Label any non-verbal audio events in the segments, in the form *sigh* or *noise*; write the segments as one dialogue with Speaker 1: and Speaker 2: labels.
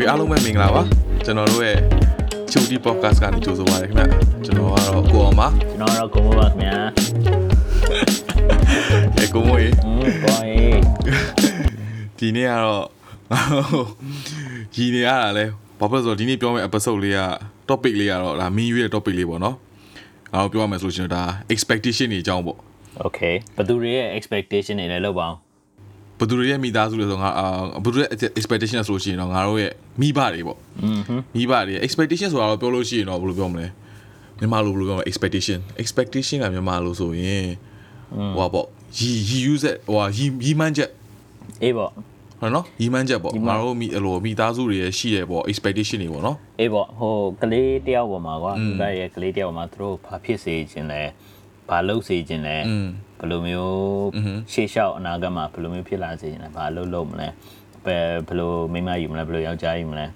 Speaker 1: Okay အားလုံးပဲမင်္ဂလာပါကျွန်တော်တို့ရဲ့ချူတီ podcast ကနေကြိုဆိုပါရခင်ဗျကျွန်တော်ကတော့ကိုအောင်ပါ
Speaker 2: ကျွန်တော်ကတော့ကိုမိုးပါခင်ဗျာ
Speaker 1: အဲကိုမိုးရေ
Speaker 2: ကိုမိုးရေ
Speaker 1: ဒီနေ့ကတော့ရည်နေရတာလဲဘာဖြစ်လို့ဒီနေ့ပြောမယ့် episode လေးက topic လေးကတော့ဒါမင်းရွေးတဲ့ topic လေးပေါ့နော်အော်ပြောရမယ်ဆိုလို့ရှင်ဒါ expectation တွေအကြောင်းပေါ့
Speaker 2: Okay ဘသူတွေရဲ့ expectation တွေလဲလောက်ပါအောင်
Speaker 1: ဘသူတွေရဲ့မိသားစုလဲဆိုငါအာဘသူတွေရဲ့ expectation ဆိုလို့ရှိရင်တော့ငါတို့ရဲ့မိဘတွေပေါ့
Speaker 2: မိ
Speaker 1: ဘတွေ expectation ဆိုတာတော့ပြောလို့ရှိရင်တော့ဘယ်လိုပြောမလဲမြန်မာလိုဘယ်လိုပြောမလဲ expectation expectation ကမြန်မာလိုဆိုရင်ဟိုပေါ့ရီရီ use ဟိုရီရီမှန်းချက်
Speaker 2: အေးပေါ့
Speaker 1: ဟုတ်နော်ရီမှန်းချက်ပေါ့ငါတို့မိအလိုမိသားစုတွေရဲ့ရှိရပေါ့ expectation တွေပေါ့နော်
Speaker 2: အေးပေါ့ဟိုကလေးတယောက်ပေါ်မှာကွာဒါရဲ့ကလေးတယောက်ပေါ်မှာသူတို့ဘာဖြစ်စေခြင်းလဲဘာလုပ်စေခြင်းလဲ ဘယ်လိုမျိုးရှေ့လျှောက်အနာဂတ်မှာဘယ်လိုမျိုးဖြစ်လာစေချင်လဲဘာလုပ်လုပ်မလဲဘယ်ဘယ်လိုမိမယူမလဲဘယ်လိုယောက်ျားယူမလဲ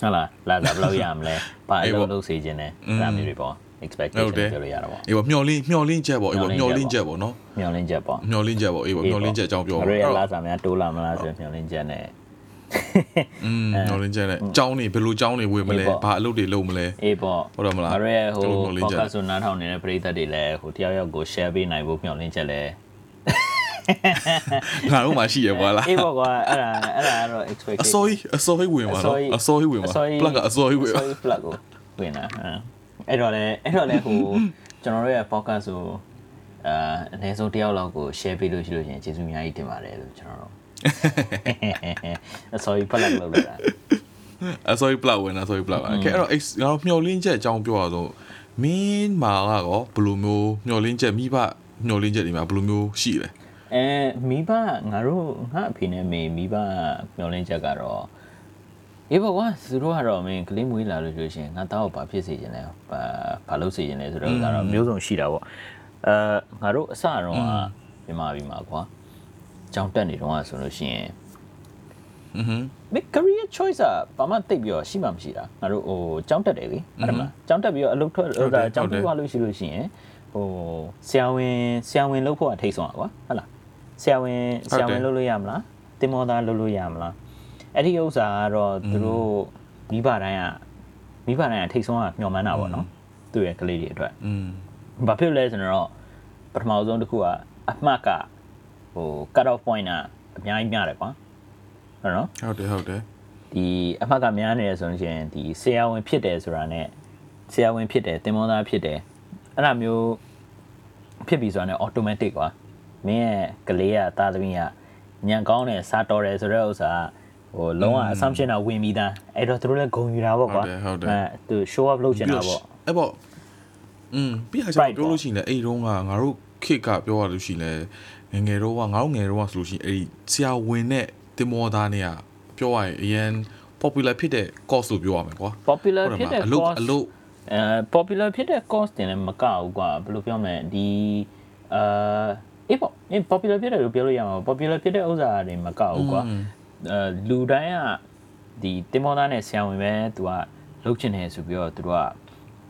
Speaker 2: ဟုတ်လားလာတာဘယ်လိုရမလဲဘာလုပ်လုပ်စေချင်လဲဒါမျိုးတွေပေါ့ expectation ပြောလို့ရတာပေါ့
Speaker 1: အေးပေါ့မျော်လင့်မျော်လင့်ချက်ပေါ့အေးပေါ့
Speaker 2: မျော်လင့်ချ
Speaker 1: က်ပေါ့နော်
Speaker 2: မျော်လင့်ချက်ပေါ့
Speaker 1: မျော်လင့်ချက်ပေါ့အေးပေါ့မျော်လင့်ချက်အကြောင်းပြောပါအဲ့
Speaker 2: ဒါ
Speaker 1: လာ
Speaker 2: စားများတိုးလာမလားဆိုမျော်လင့်ချက်နဲ့
Speaker 1: อืมမျောလင်းချက်နဲ့အကြောင်းတွေဘယ်လိုအကြောင်းတွေဝင်မလဲ
Speaker 2: အေးပေါ့
Speaker 1: ဘာအလုပ်တွေလုပ်မလဲ
Speaker 2: အေးပေါ့
Speaker 1: ဟုတ်တယ်မလား
Speaker 2: ငါတို့ရဲ့ဟို
Speaker 1: ကျွန်တော်မျှော်လင့်ချက်
Speaker 2: podcast ဆိုနားထောင်နေတဲ့ပရိသတ်တွေလည်းဟိုတယောက်ယောက်ကို share ပေးနိုင်ဖို့မျှော်လင့်ချက်လဲ
Speaker 1: ငါတို့မှရှိရပါလား
Speaker 2: အေးပေါ့ကွာအဲ့ဒါအဲ့ဒါကတော့
Speaker 1: အ
Speaker 2: expectation
Speaker 1: စိုးကြီးအစိုးကြီးဝင်ပါနော်အစိုးကြီးဝင်ပါ plug ကအစိုးကြီးဝင်ပါ
Speaker 2: အစိုးကြီး plug ကိုဝင်တာအဲ့အဲ့တော့လည်းအဲ့တော့လည်းဟိုကျွန်တော်တို့ရဲ့ podcast ဆိုအာအနည်းဆုံးတယောက်လောက်ကို share ပေးလို့ရှိလို့ရှရင်ကျေးဇူးအများကြီးတင်ပါတယ်လို့ကျွန်တော်တို့ အစိုးကြီး plug လုပ်လိုက်တာ
Speaker 1: အစိုးရ plug ဝင်တာအစိုးရ plug ဝင်အဲ့တော့ငါတို့မျောလင်းချက်အကြောင်းပြောရတော့မင်းမာကတော့ဘယ်လိုမျိုးမျောလင်းချက်မိဘမျောလင်းချက်တွေမှာဘယ်လိုမျိုးရှိလဲ
Speaker 2: အဲမိဘငါတို့ငါအဖေနဲ့မေမိဘမျောလင်းချက်ကတော့အေးပေါ့ကွာသူတို့ကတော့မင်းကလေးမွေးလာလို့ဆိုရှင်ငါတောက်ဘာဖြစ်စေခြင်းလဲဘာဘာလုပ်စေခြင်းလဲဆိုတော့ဒါတော့မျိုးစုံရှိတာပေါ့အဲငါတို့အစတော့ကမြန်မာပြည်မှာကွာ ကြောင်းတက်နေတော့ဆိုလို့ရှိရင်
Speaker 1: อือဟึ
Speaker 2: mid career choice อ่ะဘာမှတိတ်ပြီးတော့ရှိမှမရှိတာငါတို့ဟိုကြောင်းတက်တယ်လေအဲ့ဒါမှကြောင်းတက်ပြီးတော့အလုပ်ထွက်ဟိုဒါကြောင်းပြီးသွားလို့ရှိလို့ရှိရင်ဟိုဆရာဝန်ဆရာဝန်လုပ်ဖို့အထိတ်ဆုံးอ่ะကွာဟုတ်လားဆရာဝန်ဆရာဝန်လုပ်လို့ရမလားတင်မောသားလုပ်လို့ရမလားအဲ့ဒီဥစ္စာကတော့သူတို့မိဘတိုင်းอ่ะမိဘတိုင်းอ่ะထိတ်ဆုံးอ่ะမျှော်မှန်းတာပေါ့နော်သူ့ရဲ့ကလေးတွေအတွက်
Speaker 1: อืม
Speaker 2: ဘာဖြစ်လဲဆိုတော့ပထမဆုံးတစ်ခုကအမှတ်က ဟို cut off point ကအများကြီးများတယ်ကွာဟုတ်နော်
Speaker 1: ဟုတ်တယ်ဟုတ်တယ်
Speaker 2: ဒီအမှတ်ကများနေရဆိုလို့ရှိရင်ဒီဆရာဝန်ဖြစ်တယ်ဆိုတာနဲ့ဆရာဝန်ဖြစ်တယ်တင်မောသားဖြစ်တယ်အဲ့လိုမျိုးဖြစ်ပြီဆိုတာနဲ့ automatic ကွာမင်းရဲ့ကလေးကသားသမီးကညံကောင်းတယ်စားတော်တယ်ဆိုတဲ့ဥစ္စာဟိုလုံးဝ assumption တော့ဝင်ပြီးသားအဲ့တော့သူတို့လည်းဂုံယူတာပေါ့ကွာ
Speaker 1: ဟုတ်တယ်ဟုတ်တယ်
Speaker 2: အဲသူ show up လုပ်ချင်တာပေါ့
Speaker 1: အဲ့ပေါ့อืมပြီးရချ
Speaker 2: င်
Speaker 1: ပြောလို့ရှိရင်လည်းအဲ့ဒီတော့ငါတို့ခေတ်ကပြောရလို့ရှိရင်လည်း ငယ်ငယ်တော့ကငါတို့ငယ်တော့ဆိုလို့ရှိရင်အဲ့ဒီဆရာဝန်နဲ့တင်မောသားနဲ့ကပြောရရင်အရင် popular ဖြစ်တဲ့ course လို့ပြောရမယ်ကွာ
Speaker 2: popular
Speaker 1: ဟုတ်
Speaker 2: ဖြစ်တဲ့
Speaker 1: အလုပ်
Speaker 2: course
Speaker 1: အလုပ်
Speaker 2: အဲ popular ဖြစ်တဲ့ course တင်လည်းမကဘူးကွာဘယ်လိုပြောမလဲဒီအာအေးပေါ့အေး popular ဖြစ်တယ်လို့ပြောလို့ရမှာပေါ့ popular ဖြစ်တဲ့ဥစ္စာတွေမကဘူးကွာအဲလူတိုင်းကဒီတင်မောသားနဲ့ဆရာဝန်ပဲသူကလုပ်ချင်တယ်ဆိုပြီးတော့သူတို့က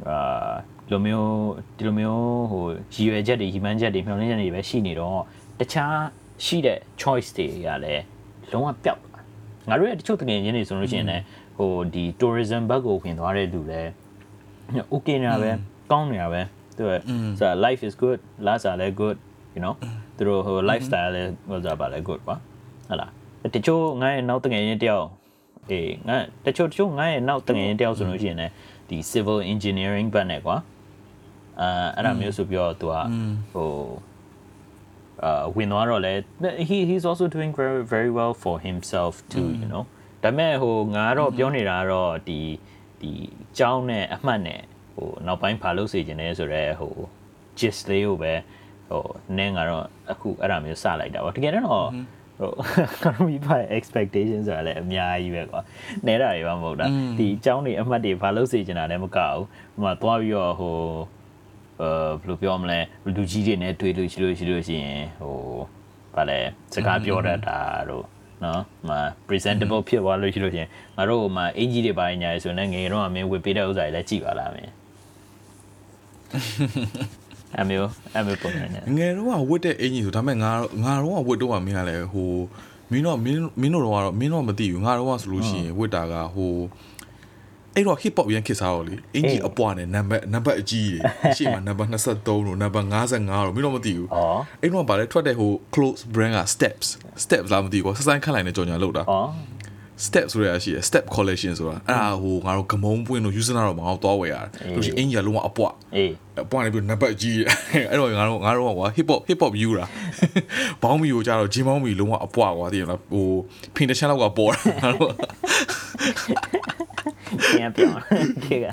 Speaker 2: အာဒီလိုမျိုးဒီလိုမျိုးဟိုရည်ရွယ်ချက်တွေရည်မှန်းချက်တွေမျှော်လင့်ချက်တွေပဲရှိနေတော့ တခြားရှိတဲ့ choice တွေကလည်းလုံးဝပျောက်သွားငါတို့ရဲ့တချို့တကယ်ချင်းတွေဆိုလို့ရှိရင်လည်းဟိုဒီ tourism ဘက်ကိုဝင်သွားတဲ့လူလည်း okay နေတာပဲကောင်းနေတာပဲသူကဆို life is good လာစားလည်း good you know သူတို့ဟို lifestyle လည်းဟိုစားပါလဲ good ပါဟုတ်လားတချို့ငါရဲ့နောက်တငယ်ချင်းတယောက်အေးငါတချို့တချို့ငါရဲ့နောက်တငယ်ချင်းတယောက်ဆိုလို့ရှိရင်လည်းဒီ civil engineering ဘက်နဲ့ကွာအာအဲ့ဒါမျိုးဆိုပြီးတော့သူကဟို အာဝင်သွားတော့လဲ he he's also doing very very well for himself too you know ဒါပေမဲ့ဟိုငါတော့ပြောနေတာကတော့ဒီဒီကြောင်းနဲ့အမှတ်နဲ့ဟိုနောက်ပိုင်းဘာလို့စေချင်လဲဆိုတော့ဟို gist လေးကိုပဲဟိုနင်းကတော့အခုအဲ့ဒါမျိုးစလိုက်တာပေါ့တကယ်တော့ဟိုမိဘ expectation ဆိုတာလည်းအများကြီးပဲကွာနဲတာတွေပါမဟုတ်တာဒီအကြောင်းတွေအမှတ်တွေဘာလို့စေချင်တာလည်းမကဘူးဟိုမှာသွားပြီးတော့ဟိုအဲ ဘယ်လိုပြောမလဲလူကြီးတွေနဲ့တွေ့လို့ရှိလို့ရှိလို့ရှိရင်ဟိုဗာလဲစကားပြောတတ်တာတို့နော်မ presentable ဖြစ်သွားလို့ရှိလို့ရှိရင်ငါတို့ဟိုမှာအင်ကြီးတွေပါညာရဆိုရင်လည်းငယ်တော့အမင်းဝစ်ပေးတဲ့ဥစ္စာတွေလည်းကြည့်ပါလားမင်းအမျိုးအမျိုးပုံနေတယ်
Speaker 1: ငယ်တော့ကဝတ်တဲ့အင်ကြီးဆိုဒါပေမဲ့ငါငါတော့ကဝတ်တော့ကမင်းကလည်းဟိုမင်းတို့မင်းမင်းတို့တော့မင်းတို့မသိဘူးငါတော့ဆိုလို့ရှိရင်ဝစ်တာကဟို အဲ့တော့ hip hop ရန်ခစ်စားတော့လေအင်ဂျီအပွားနဲ့နံပါတ်နံပါတ်အကြီးတွေအရှိမနံပါတ်23တို့နံပါတ်55တို့မင်းတို့မသိဘူး
Speaker 2: ဩ
Speaker 1: အဲ့တော့ဗာလဲထွက်တဲ့ဟို close brand က steps steps လာမသိဘူးကွာစဆိုင်ခက်လိုက်နေကြော်ညာလောက်တာ
Speaker 2: ဩ
Speaker 1: step ဆိုရရှိရ step collection ဆိုတာအဲ့ဒါဟိုငါတို့ဂမုံပွင့်တို့ user တော့မအောင်သွားဝယ်ရတယ်လို့ရှိရင်အင်ဂျီကလုံးဝအပွား
Speaker 2: အေး
Speaker 1: အပွားနေပြီးနံပါတ်ကြီးတယ်အဲ့တော့ငါတို့ငါတို့ကကွာ hip hop hip hop view တာဘောင်းမီကိုကြတော့ဂျင်းဘောင်းမီလုံးဝအပွားကွာသိရလားဟိုဖင်တချမ်းလောက်ကပေါ်တာငါတို့
Speaker 2: ပြန်ပြောင်းခေက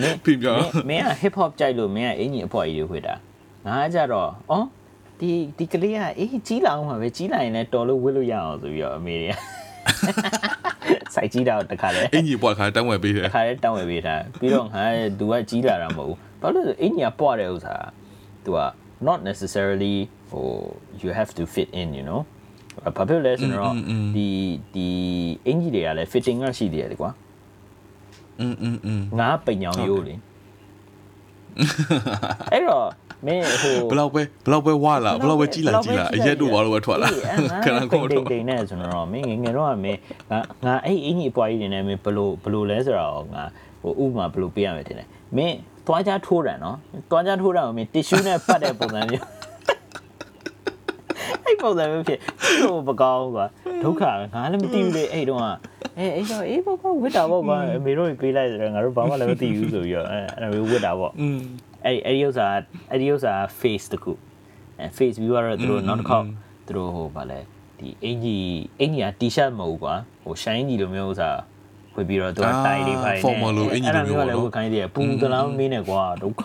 Speaker 2: မင်း
Speaker 1: ပြင်ပြောင်း
Speaker 2: မင်းက hip hop ကြိုက်လို့မင်းကအင်ကြီးအဖွားကြီးတွေခွေတာငါကကြတော့ဩဒီဒီကလေးကအေးကြီးလာအောင်ပါပဲကြီးလာရင်လည်းတော်လို့ဝစ်လို့ရအောင်ဆိုပြီးတော့အမေတွေကစိုက်ကြီးတာတခါလဲ
Speaker 1: အင်ဂျီပွားခါတန်းဝယ်ပေးတယ်
Speaker 2: တခါလဲတောင်းဝယ်ပေးတာပြီးတော့ငါသူကကြီးလာတာမဟုတ်ဘူးဘာလို့လဲဆိုအင်ကြီးကပွားတဲ့ဥစ္စာသူက not necessarily ဟို you have to fit in you know ဘာဖြစ်လဲဆိုတော့ဒီဒီအင်ကြီးတွေကလည်း fitting ကရှိသေးတယ်ကွာ
Speaker 1: อืมอืมอืม
Speaker 2: ငါပိန်ညောင်ရိုးလေအဲ့တော့မင်းဟို
Speaker 1: ဘလောက်ပဲဘလောက်ပဲဝါလာဘလောက်ပဲကြီးလာကြီးလာအရက်တို့ဘာလို့ပဲထွက်လာခဏ
Speaker 2: ကို
Speaker 1: ကော
Speaker 2: တိ
Speaker 1: တော့
Speaker 2: တ်တိတ်နဲ့ဆိုတော့မင်းငယ်ငယ်တော့ကမင်းငါငါအဲ့အင်းကြီးအပွားကြီးတွေနဲ့မင်းဘလို့ဘလို့လဲဆိုတော့ငါဟိုဥပမာဘလို့ပေးရမယ်ထင်တယ်မင်းသွားကြထိုးတယ်နော်သွားကြထိုးတာကိုမင်းတီရှူးနဲ့ပတ်တဲ့ပုံစံမျိုး အဲ့ပုံစံမျိုးဖြစ်ဟိုမကောင်းကွာဒုက္ခပဲငါလည်းမသိဘူးလေအဲ့တုန်းကအဲအဲ့တော့အေးပေါ့ပေါ့ဝစ်တာပေါ့ကွာအမေတို့ပေးလိုက်တယ်ငါတို့ဘာမှလည်းမသိဘူးဆိုပြီးတော့အဲအဲ့လိုဝစ်တာပေါ့
Speaker 1: อืม
Speaker 2: အဲ့ဒီအဲ့ဒီဥစ္စာအဲ့ဒီဥစ္စာ face တခုအဲ face view ကတော့သူတို့နောက်တစ်ခေါက်သူတို့ဟိုဗာလဲဒီအင်ကြီးအင်ကြီးက t-shirt မဟုတ်ဘူးကွာဟို shine ကြီးလိုမျိုးဥစ္စာ ဖွေပြီးတော့သူကတိုင်လေးဖိုင်နဲ့
Speaker 1: formal လိုအင်ကြီးလိုမျိုး
Speaker 2: အဲ့ဒါ
Speaker 1: ပေါ့
Speaker 2: မျိုးကလည်းဝတ်ခိုင်းသေးတယ်ပူတလောင်းမင်းနဲ့ကွာဒုက္ခ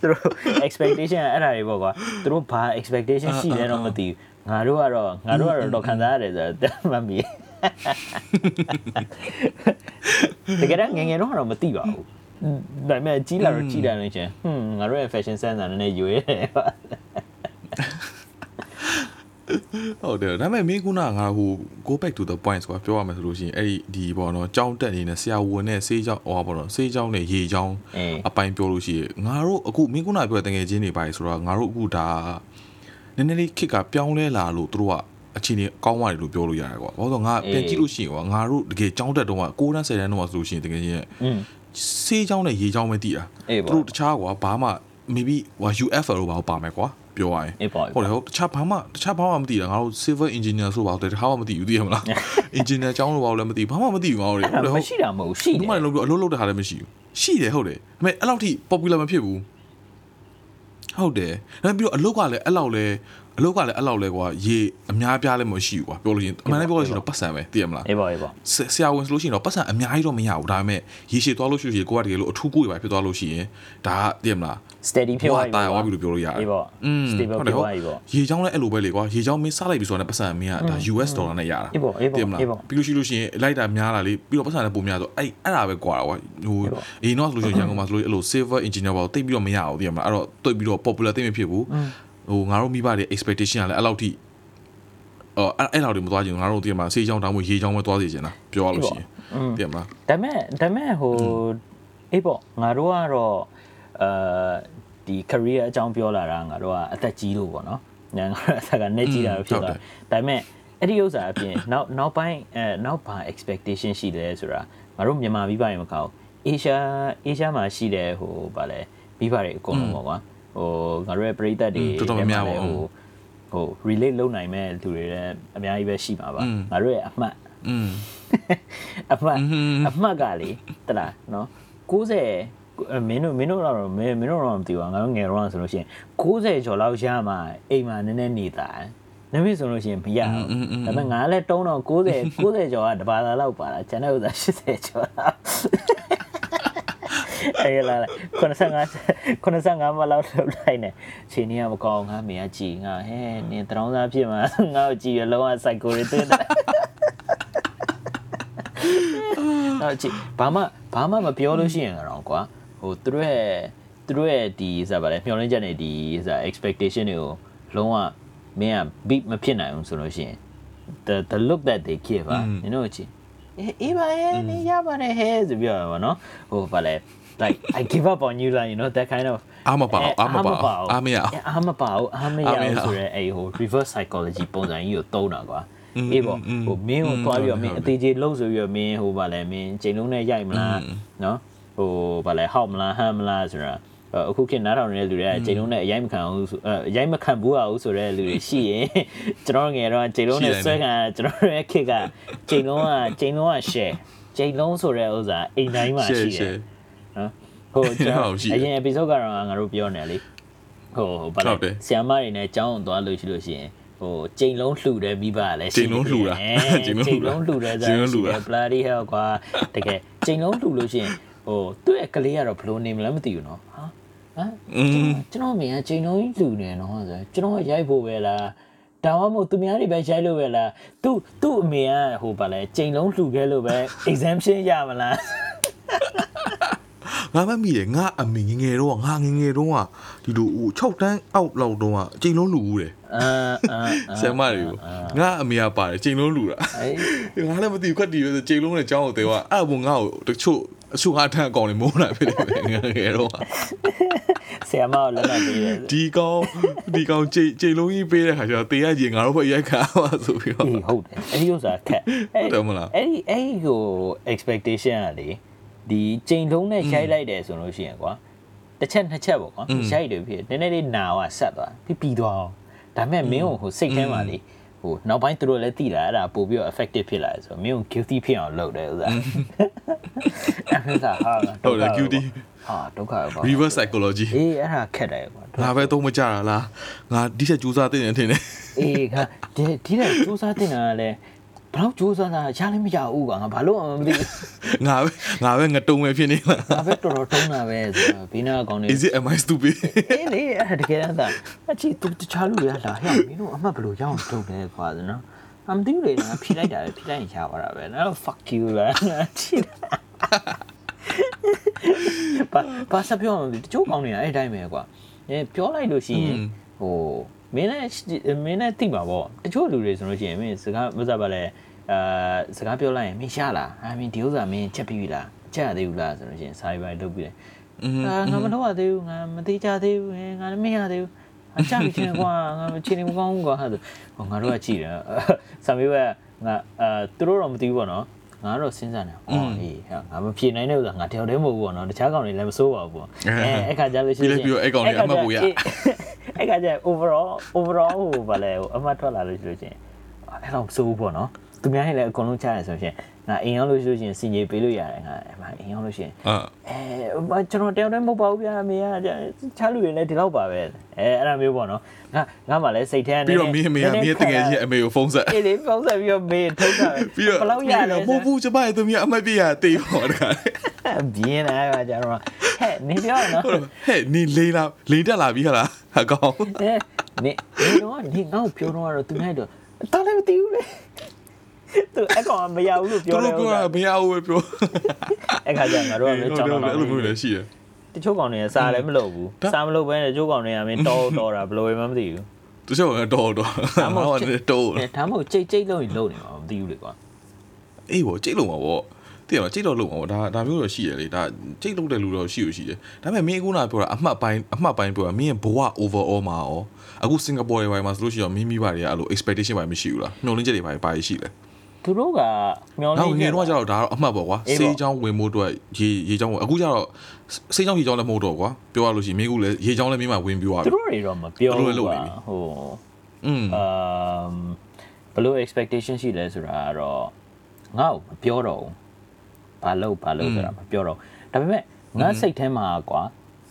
Speaker 2: သူတို့ expectation အဲ့ဒါတွေပေါ့ကွာသူတို့ဘာ expectation ရှိလဲတော့မသိဘူးငါတို့ကတော့ငါတို့ကတော့တော့ခံစားရတယ်ဆိုတော့မမီတကယ်တော့ငယ်ငယ်တော့တော့မသိပါဘူးဒါပေမဲ့ကြီးလာတော့ကြီးလာနေချင်းဟွန်းငါတို့ရဲ့ fashion sense ကလည်းနည်းနည်းရွေးတယ်ပါ
Speaker 1: ဟုတ်တယ်ဒါပေမဲ့မင်းခုနကငါဟို go back to the points ကွာပြောရမယ်ဆိုလို့ရှိရင်အဲ့ဒီဒီပေါ့နော်ကြောင်းတက်နေတဲ့ဆရာဝန်နဲ့ဆေးကြောင်းဟောပေါ့နော်ဆေးကြောင်းနဲ့ရေကြောင်း
Speaker 2: အေး
Speaker 1: အပိုင်းပြောလို့ရှိရင်ငါတို့အခုမင်းခုနကပြောတဲ့တငယ်ချင်းတွေပါဆိုတော့ငါတို့အခုဒါနည်းနည်းလေးခစ်ကပြောင်းလဲလာလို့တို့ကအချိန်ကြီးကောင်းသွားတယ်လို့ပြောလို့ရတယ်ကွာဘာလို့လဲဆိုတော့ငါပြန်ကြည့်လို့ရှိရင်ကွာငါတို့တကယ်ကြောင်းတက်တော့က6တန်း10တန်းတော့ဆိုလို့ရှိရင်တကယ်ချင်းရဲ့
Speaker 2: อืม
Speaker 1: ဆေးကြောင်းနဲ့ရေကြောင်းပဲတည်တာ
Speaker 2: အေးပေါ့
Speaker 1: သူတို့တခြားကွာဘာမှ maybe ဟို UFL လို့ဘာလို့ပါမယ်ကွာ ပြောရရင်
Speaker 2: အေးပေါ့
Speaker 1: ဟုတ်တယ်ဟုတ်တခြားဘာမှတခြားဘာမှမသိတာငါတို့ civil engineer ဆိုပါတော့တခါမှမသိဘူးသိရမလား engineer ကျောင်းလို့ဘာလို့လဲမသိဘူးဘာမှမသိဘူးငါတို့
Speaker 2: အဲ့
Speaker 1: ဟုတ်တယ်
Speaker 2: ဒါ
Speaker 1: ဟုတ်
Speaker 2: မရှိတာမဟုတ်ရှိတ
Speaker 1: ဒီ
Speaker 2: ယ်
Speaker 1: မှာလည်းလုံးပြီးအလုပ်လုပ်တဲ့ဟာလည်းမရှိဘူးရှိတယ်ဟုတ်တယ်ဒါပေမဲ့အဲ့လောက်ထိ popular မဖြစ်ဘူးဟုတ်တယ်ဒါပေမဲ့ပြီးတော့အလုပ်ကလည်းအဲ့လောက်လဲအလုပ်ကလည်းအဲ့လောက်လဲကွာရေအများပြားလည်းမရှိဘူးကွာပြောလို့ရှိရင်အမှန်တမ်းပြောလို့ရှိရင်တော့ပတ်စံပဲသိရမလား
Speaker 2: အေးပေါ့အေးပေါ့
Speaker 1: ဆဆရာဝန်ဆိုလို့ရှိရင်တော့ပတ်စံအများကြီးတော့မရဘူးဒါပေမဲ့ရေရှည်သွားလို့ရှိရင်ကိုကတကယ်လို့အထူးကိုယ်ပဲဖြစ်သွားလို့ရှိရင်ဒါကသိရမလား
Speaker 2: steady ဖြစ်သွား
Speaker 1: တာရသွားပြီလို့ပြောလို့ရတယ်
Speaker 2: အေးပေါ့
Speaker 1: อืม
Speaker 2: stable ဖြစ်သွားပြီပေါ့
Speaker 1: ရေချောင်းလည်းအဲ့လိုပဲလေကွာရေချောင်းမင်းစားလိုက်ပြီဆိုတော့ပတ်စံမင်းကဒါ US ဒေါ်လာနဲ့ရတာ
Speaker 2: အေးပေါ့အေးပေါ့
Speaker 1: သိရမလား
Speaker 2: အေးပေါ့
Speaker 1: ပြီးလို့ရှိလို့ရှိရင်လိုက်တာများလာလေပြီးတော့ပတ်စံလည်းပုံများဆိုအဲ့အဲ့ဒါပဲကွာကွာဟိုအေးတော့ဆိုလို့ရှိရင်ရန်ကုန်မှာဆိုလို့အဲ့လို silver engineer ပေါ့တိတ်ပြီးတော့မရအောင်သိရမလားအဲ့တော့တိတ်ပြီးတော့ popular တိတ်မဖြစ်ဘူးဟိုငါတို့မိဘတွေ expectation ကလည်းအဲ့လောက်ထိအော်အဲ့အဲ့လောက်တွေမသွားချင်ဘူးငါတို့သိရမလားစေးချောင်းတောင်းဖို့ရေချောင်းပဲသွားစီချင်တာပြောရလို့ရှိရင်သိရမလား
Speaker 2: ဒါမဲ့ဒါမဲ့ဟိုအေးပေါ့ငါတို့ကတော့ အာဒီ career အကြောင်းပြောလာတာငါတို့ကအသက်ကြီးလို့ပေါ့နော်ငါတို့အသက်ကနဲ့ကြီးတာလို့ဖြစ်သွားဒါပေမဲ့အဲ့ဒီဥစ္စာအပြင်နောက်နောက်ပိုင်းအဲနောက်ဘာ expectation ရှိတယ်ဆိုတာငါတို့မြန်မာမိဘရေမကောက် Asia Asia မှာရှိတဲ့ဟိုဗာလဲမိဘတွေအကုန်လုံးပေါ့ကွာဟိုငါတို့ရဲ့ပရိသတ်တွေ
Speaker 1: တော်တော်များများပေါ့
Speaker 2: ဟိုဟို relate လုပ်နိုင်မဲ့လူတွေလည်းအများကြီးပဲရှိမှာပါငါတို့ရဲ့အမှတ်
Speaker 1: อืม
Speaker 2: အမှတ်အမှတ်ကလေတလားနော်90 မင်းတို့မင်းတို့တော့မင်းမင်းတို့တော့မသိပါငါတို့ငယ်တော့ဆိုလို့ရှိရင်90ကျော်လောက်ရမှအိမ်မှာနည်းနည်းနေတာနမင်းဆိုလို့ရှိရင်မရဘူးဒါပေမဲ့ငါလည်းတုံးတော့90 90ကျော်ကတပါးသားလောက်ပါလားကျန်တဲ့ဥစ္စာ80ကျော်လောက်အဲ့လာ95 95မလောက်လောက်လိုက်နေချိန်นี้ကမကောင်းငါမေကကြည်ငါဟဲနင်တရောင်းသားဖြစ်မှာငါ့ကိုကြည်ရလုံးဝ psycho တွေတွေ့တယ်တော့ကြည့်ဘာမှဘာမှမပြောလို့ရှိရင်တော့ကွာ ဟိုသူတို့ရဲ့သူတို့ရဲ့ဒီဆိုတာဗါလဲမျှော်လင့်ချက်တွေဒီဆိုတာ expectation တွေကိုလုံးဝမင်းက beat မဖြစ်နိုင်ဘူးဆိုလို့ရှိရင် the the look that they give ပါနင်တို့ချီအေးပါရဲ့နေရပါတယ်ဟဲ့ဆိုပြောရပါတော့ဟိုဗါလဲ like I give up on you like you know that kind of
Speaker 1: အာမပါအာမပါအာမရအာ
Speaker 2: မပါအာမရဆိုရဲအဲ့ဟို reverse psychology ပုံစံကြီးကိုသုံးတာကွာအေးပေါ့ဟိုမင်းကိုတွားပြီးတော့မင်းအသေးသေးလှုပ်ဆိုပြီးတော့မင်းဟိုဗာလဲမင်းချိန်လုံးနဲ့ရိုက်မလားနော် ဟိုဗာလဲဟောက်မလားဟမ်မလားဆိုတာအဲ့အခုခေတ်နားထောင်နေတဲ့လူတွေကချိန်လုံးနဲ့အရိုက်မခံအောင်ဆိုအဲအရိုက်မခံဘူးအောင်ဆိုတဲ့လူတွေရှိရင်ကျွန်တော်ငယ်တော့ချိန်လုံးနဲ့
Speaker 1: ရှိတယ်
Speaker 2: ဆွဲခံကျွန်တော်ရဲ့ခေတ်ကချိန်လုံးကချိန်လုံးက share ချိန်လုံးဆိုတဲ့ဥစ္စာအိမ်တိုင်းမှာရှိတယ်နော်ဟိုကျွန်တော်
Speaker 1: ဟုတ်ရှိတယ်
Speaker 2: အရင် episode ကတော့ငါတို့ပြောနေလေဟိုဘာ
Speaker 1: ဟုတ်တယ်
Speaker 2: လဲဆီယမတွေနဲ့ကြောင်းအောင်သွားလို့ရှိလို့ရှိရင်ဟိုကြိမ်လုံးလှူတယ်မိဘလည်း
Speaker 1: ကြိမ်လုံးလှူတာ
Speaker 2: အဲ
Speaker 1: ကြိမ်လုံးလှူတာ
Speaker 2: ကြိမ်လုံးလှူတယ်
Speaker 1: ကြိမ်လုံးလှူတာ
Speaker 2: ပလာဒီဟဲ့ကွာတကယ်ကြိမ်လုံးလှူလို့ရှိရင် ဟိုသူ့ရဲ့ကလေးကတော့ဘယ်လိုနေမလဲမသိဘူးနော်ဟာဟမ်
Speaker 1: อืม
Speaker 2: ကျွန်တော်မြင်ကကြိမ်လုံးကြီးလှူနေနော်ဆိုကျွန်တော်ရိုက်ဖို့ပဲလားဒါမှမဟုတ်သူများတွေပဲရိုက်လို့ပဲလားသူ့သူ့အမေကဟိုဗာလဲကြိမ်လုံးလှူခဲ့လို့ပဲ exemption ရမလား
Speaker 1: ငါမမိတယ်ငါအမေငယ်ငယ်တော့ငါငယ်ငယ်တော့ဒီလိုဟို6တန်းအောက်လောက်တော့အချိန်လုံးလူဦးတယ်
Speaker 2: အာအာအာ
Speaker 1: ဆယ်မတွေကိုငါအမေကပါတယ်ချိန်လုံးလူတာ
Speaker 2: အေး
Speaker 1: ငါလည်းမသိဘူးခက်တီပဲချိန်လုံးနဲ့ကြောင်းကိုတဲကအဲ့ဘုံငါ့ကိုတချို့အချို့ဟာထန်အကောင်လေးမိုးလာဖြစ်တယ်ပဲငါငယ်တော့
Speaker 2: ဆရာမကိုလက်မှတ်ပေးတယ်
Speaker 1: ဒီကောင်ဒီကောင်ချိန်ချိန်လုံးကြီးပေးတဲ့ခါကျတော့တေးရကြီးငါတို့ဘက်ရိုက်ခါပါဆိုပြီးတော့
Speaker 2: အေးဟုတ်တယ်အဲ့ဒီဥစ္စာခက်
Speaker 1: ဟုတ်တယ်မလား
Speaker 2: အဲ့ဒီအဲ့ဒီကို expectation ကလေ ဒီချိန်လုံးနဲ့ရိုက်လိုက်တယ်ဆိုလို့ရှိရင်ကွာတစ်ချက်နှစ်ချက်ပေါ့ကွာရိုက်တယ်ဖြစ်နည်းနည်းလေးနာကဆက်သွားပြီးပြီးသွားအောင်ဒါပေမဲ့မင်းကိုဟိုစိတ်ထဲမှာလေဟိုနောက်ပိုင်းသူတို့လည်းသိတာအဲ့ဒါပို့ပြီးတော့ effective ဖြစ်လာတယ်ဆိုတော့မင်းကို guilty ဖြစ်အောင်လုပ်တယ်ဥစ္စာအဲ့ဒါဟာ
Speaker 1: ဟုတ်တယ် guilty
Speaker 2: ဟာဒုက္ခပဲပေါ့
Speaker 1: reverse psychology
Speaker 2: အေးအဲ့ဒါခက်တယ်ကွာ
Speaker 1: ငါပဲသုံးမကြတာလားငါဒီချက်ကြိုးစားတင်နေတယ်ထင်တယ်
Speaker 2: အေးခါဒီဒီတဲ့စူးစမ်းတင်တာကလည်း ဘယ်တော့စူးစမ်းတာရလည်းမရဘူးကွာငါဘာလို့မှမသိဘူး
Speaker 1: ငါပဲငါပဲငတုံးပဲဖြစ်နေလား
Speaker 2: ငါပဲတော်တော်ထုံးတာပဲဆိုတော့ဘေးနာကောင်နေ
Speaker 1: Is it am I stupid
Speaker 2: အေးလေအဲ့ဒါတကယ်တမ်းသာအချီသူတခြားလူတွေကလာဟဲ့မင်းတို့အမှတ်ဘယ်လိုရအောင်လုပ်လဲကွာဆိုနော်အမသိဘူးလေငါဖိလိုက်တာပဲဖိလိုက်ရင်ချပါတာပဲနော် fuck you လားချီပါပါစပြောင်းတချို့ကောင်းနေတာအဲ့တိုင်းပဲကွာအဲပြောလိုက်လို့ရှိရင်ဟို မင်းနဲ့မင်းနဲ့တိပါပေါ့တချို့လူတွေဆိုလို့ရှိရင်မင်းစကားမစားပါလဲအာစကားပြောလိုက်ရင်မင်းရှာလားအာမင်းဒီဥစ္စာမင်းချက်ပြီးပြီလားချက်ရသေးဘူးလားဆိုလို့ရှိရင်စာရေးပိုင်းလုပ်ပြီးတယ်အာငါမလုပ်ရသေးဘူးငါမသေးကြသေးဘူးဟဲ့ငါလည်းမရသေးဘူးအကြပြီချင်းကွာငါချင်းနေမကောင်းဘူးကွာဟာဆိုဟောငါတို့ကကြည့်တယ်ဆာမီဝဲငါအာသူတို့တော့မသိဘူးပေါ့နော် ငါတော့စဉ်းစားနေအော်အေးဟာငါမဖြေနိုင်တဲ့ဥစ္စာငါတယောက်တည်းမဟုတ်ဘူးပေါ့နော်တခြားကောင်တွေလည်းမစိုးပါဘူးပေါ့အဲအဲ့ခါကျလို့ရှိရင်
Speaker 1: ပြီးတော့အဲ့ကောင်တွေအမှတ်ဖို့ရ
Speaker 2: အဲ့ခါကျ overall overall ဟိုဗာလဲဟိုအမှတ်ထွက်လာလို့ရှိလို့ချင်းအဲ့တော့မစိုးဘူးပေါ့နော် သူများရင်လည်းအကုန်လုံးချရတယ်ဆိုရင်ငါအိမ်ရောက်လို့ရှိလို့ချင်းစင်ကြီးပေးလို့ရတယ်ငါအဲ့မှာအိမ်ရောက်လို့ရှိရင်
Speaker 1: အာ
Speaker 2: အဲကျွန်တော်တယောက်တည်းမဟုတ်ပါဘူးဗျာအမေကချားလူတွေလည်းဒီလောက်ပါပဲအဲအဲ့ဒါမျိုးပေါ့နော်ငါငါမှလည်းစိတ်ထဲကနေ
Speaker 1: ပြီးတော့မင်းအမေကမင်းတကယ်ကြီးအမေကိုဖုန်းဆက်
Speaker 2: အေးလေပုံစံပြီးတော့မေးထုတ်တာ
Speaker 1: ပြီးတော့
Speaker 2: ဘယ်လောက်ရလဲ
Speaker 1: မဟုတ်ဘူးကျမရဲ့သူမြအမတ်ပြရတေးပေါ်တခါ
Speaker 2: ပြင်းလာကကြတော့ဟဲ့နေပြောနော်
Speaker 1: ဟုတ်ဟဲ့နေလေးလာလေးတက်လာပြီဟလားဟာကောင်
Speaker 2: အဲနေနေတော့နေငါ့ကိုပြောတော့တော့သူနိုင်တော့တားလည်းမသိဘူးလေ သူအကောင်မရဘူးလို့
Speaker 1: သူ
Speaker 2: ပြောတယ်
Speaker 1: တို့ကမရဘူးပဲပြော
Speaker 2: အဲ့ခါကျငါတို့ကလည်းကြောင်းတော့
Speaker 1: အဲ့လိုမျိုးလည်းရှိတယ်
Speaker 2: တချို့ကောင်တွေကစားလည်းမလုပ်ဘူးစားမလုပ်ဘဲနဲ့တချို့ကောင်တွေကမင်းတော်တော်တာဘယ်လိုမှမသိဘူး
Speaker 1: သူချက်ကတော့တော့ငါကလည်းတော့
Speaker 2: အဲဒါမှမဟုတ်ကြိတ်ကြိတ်လုံးကြီးလုံးနေမှာမသိဘူးလေကွာ
Speaker 1: အေးဗောကြိတ်လုံးပါဗောတည်ရကြိတ်တော့လုံးပါဗောဒါဒါမျိုးတော့ရှိရလေဒါကြိတ်လုံးတဲ့လူတော့ရှိလို့ရှိတယ်ဒါပေမဲ့မင်းအခုနပြောတာအမှတ်ပိုင်းအမှတ်ပိုင်းပြောတာမင်းရဲ့ဘဝ overall မှာရောအခုစင်ကာပူတွေပိုင်းမှာဆိုလို့ရှိရင်မင်းမိဘတွေကအဲ့လို expectation ပိုင်းမရှိဘူးလားမျှော်လင့်ချက်တွေပိုင်းပါရှိလဲ
Speaker 2: သူတို့ကမျော
Speaker 1: လေး
Speaker 2: နေ
Speaker 1: တော့ကျတော့ဒါတော့အမှတ်ပေါ့ကွာစေးချောင်းဝင်မှုအတွက်ရေရေချောင်းပေါ့အခုကျတော့စေးချောင်းရေချောင်းလည်းမဟုတ်တော့ကွာပြောရလို့ရှိရင်မင်းကလည်းရေချောင်းလည်းမင်းမှဝင်ပြီးသွားပြီသူ
Speaker 2: တို့တွေတော့မပြောဘူးကွာဟို
Speaker 1: อืม
Speaker 2: ဘလို့ expectation ရှိလဲဆိုတာကတော့ငါ့ကိုမပြောတော့ဘူးဘာလို့ဘာလို့ဆိုတာမပြောတော့ဒါပေမဲ့ငါစိတ်ထဲမှာကွာ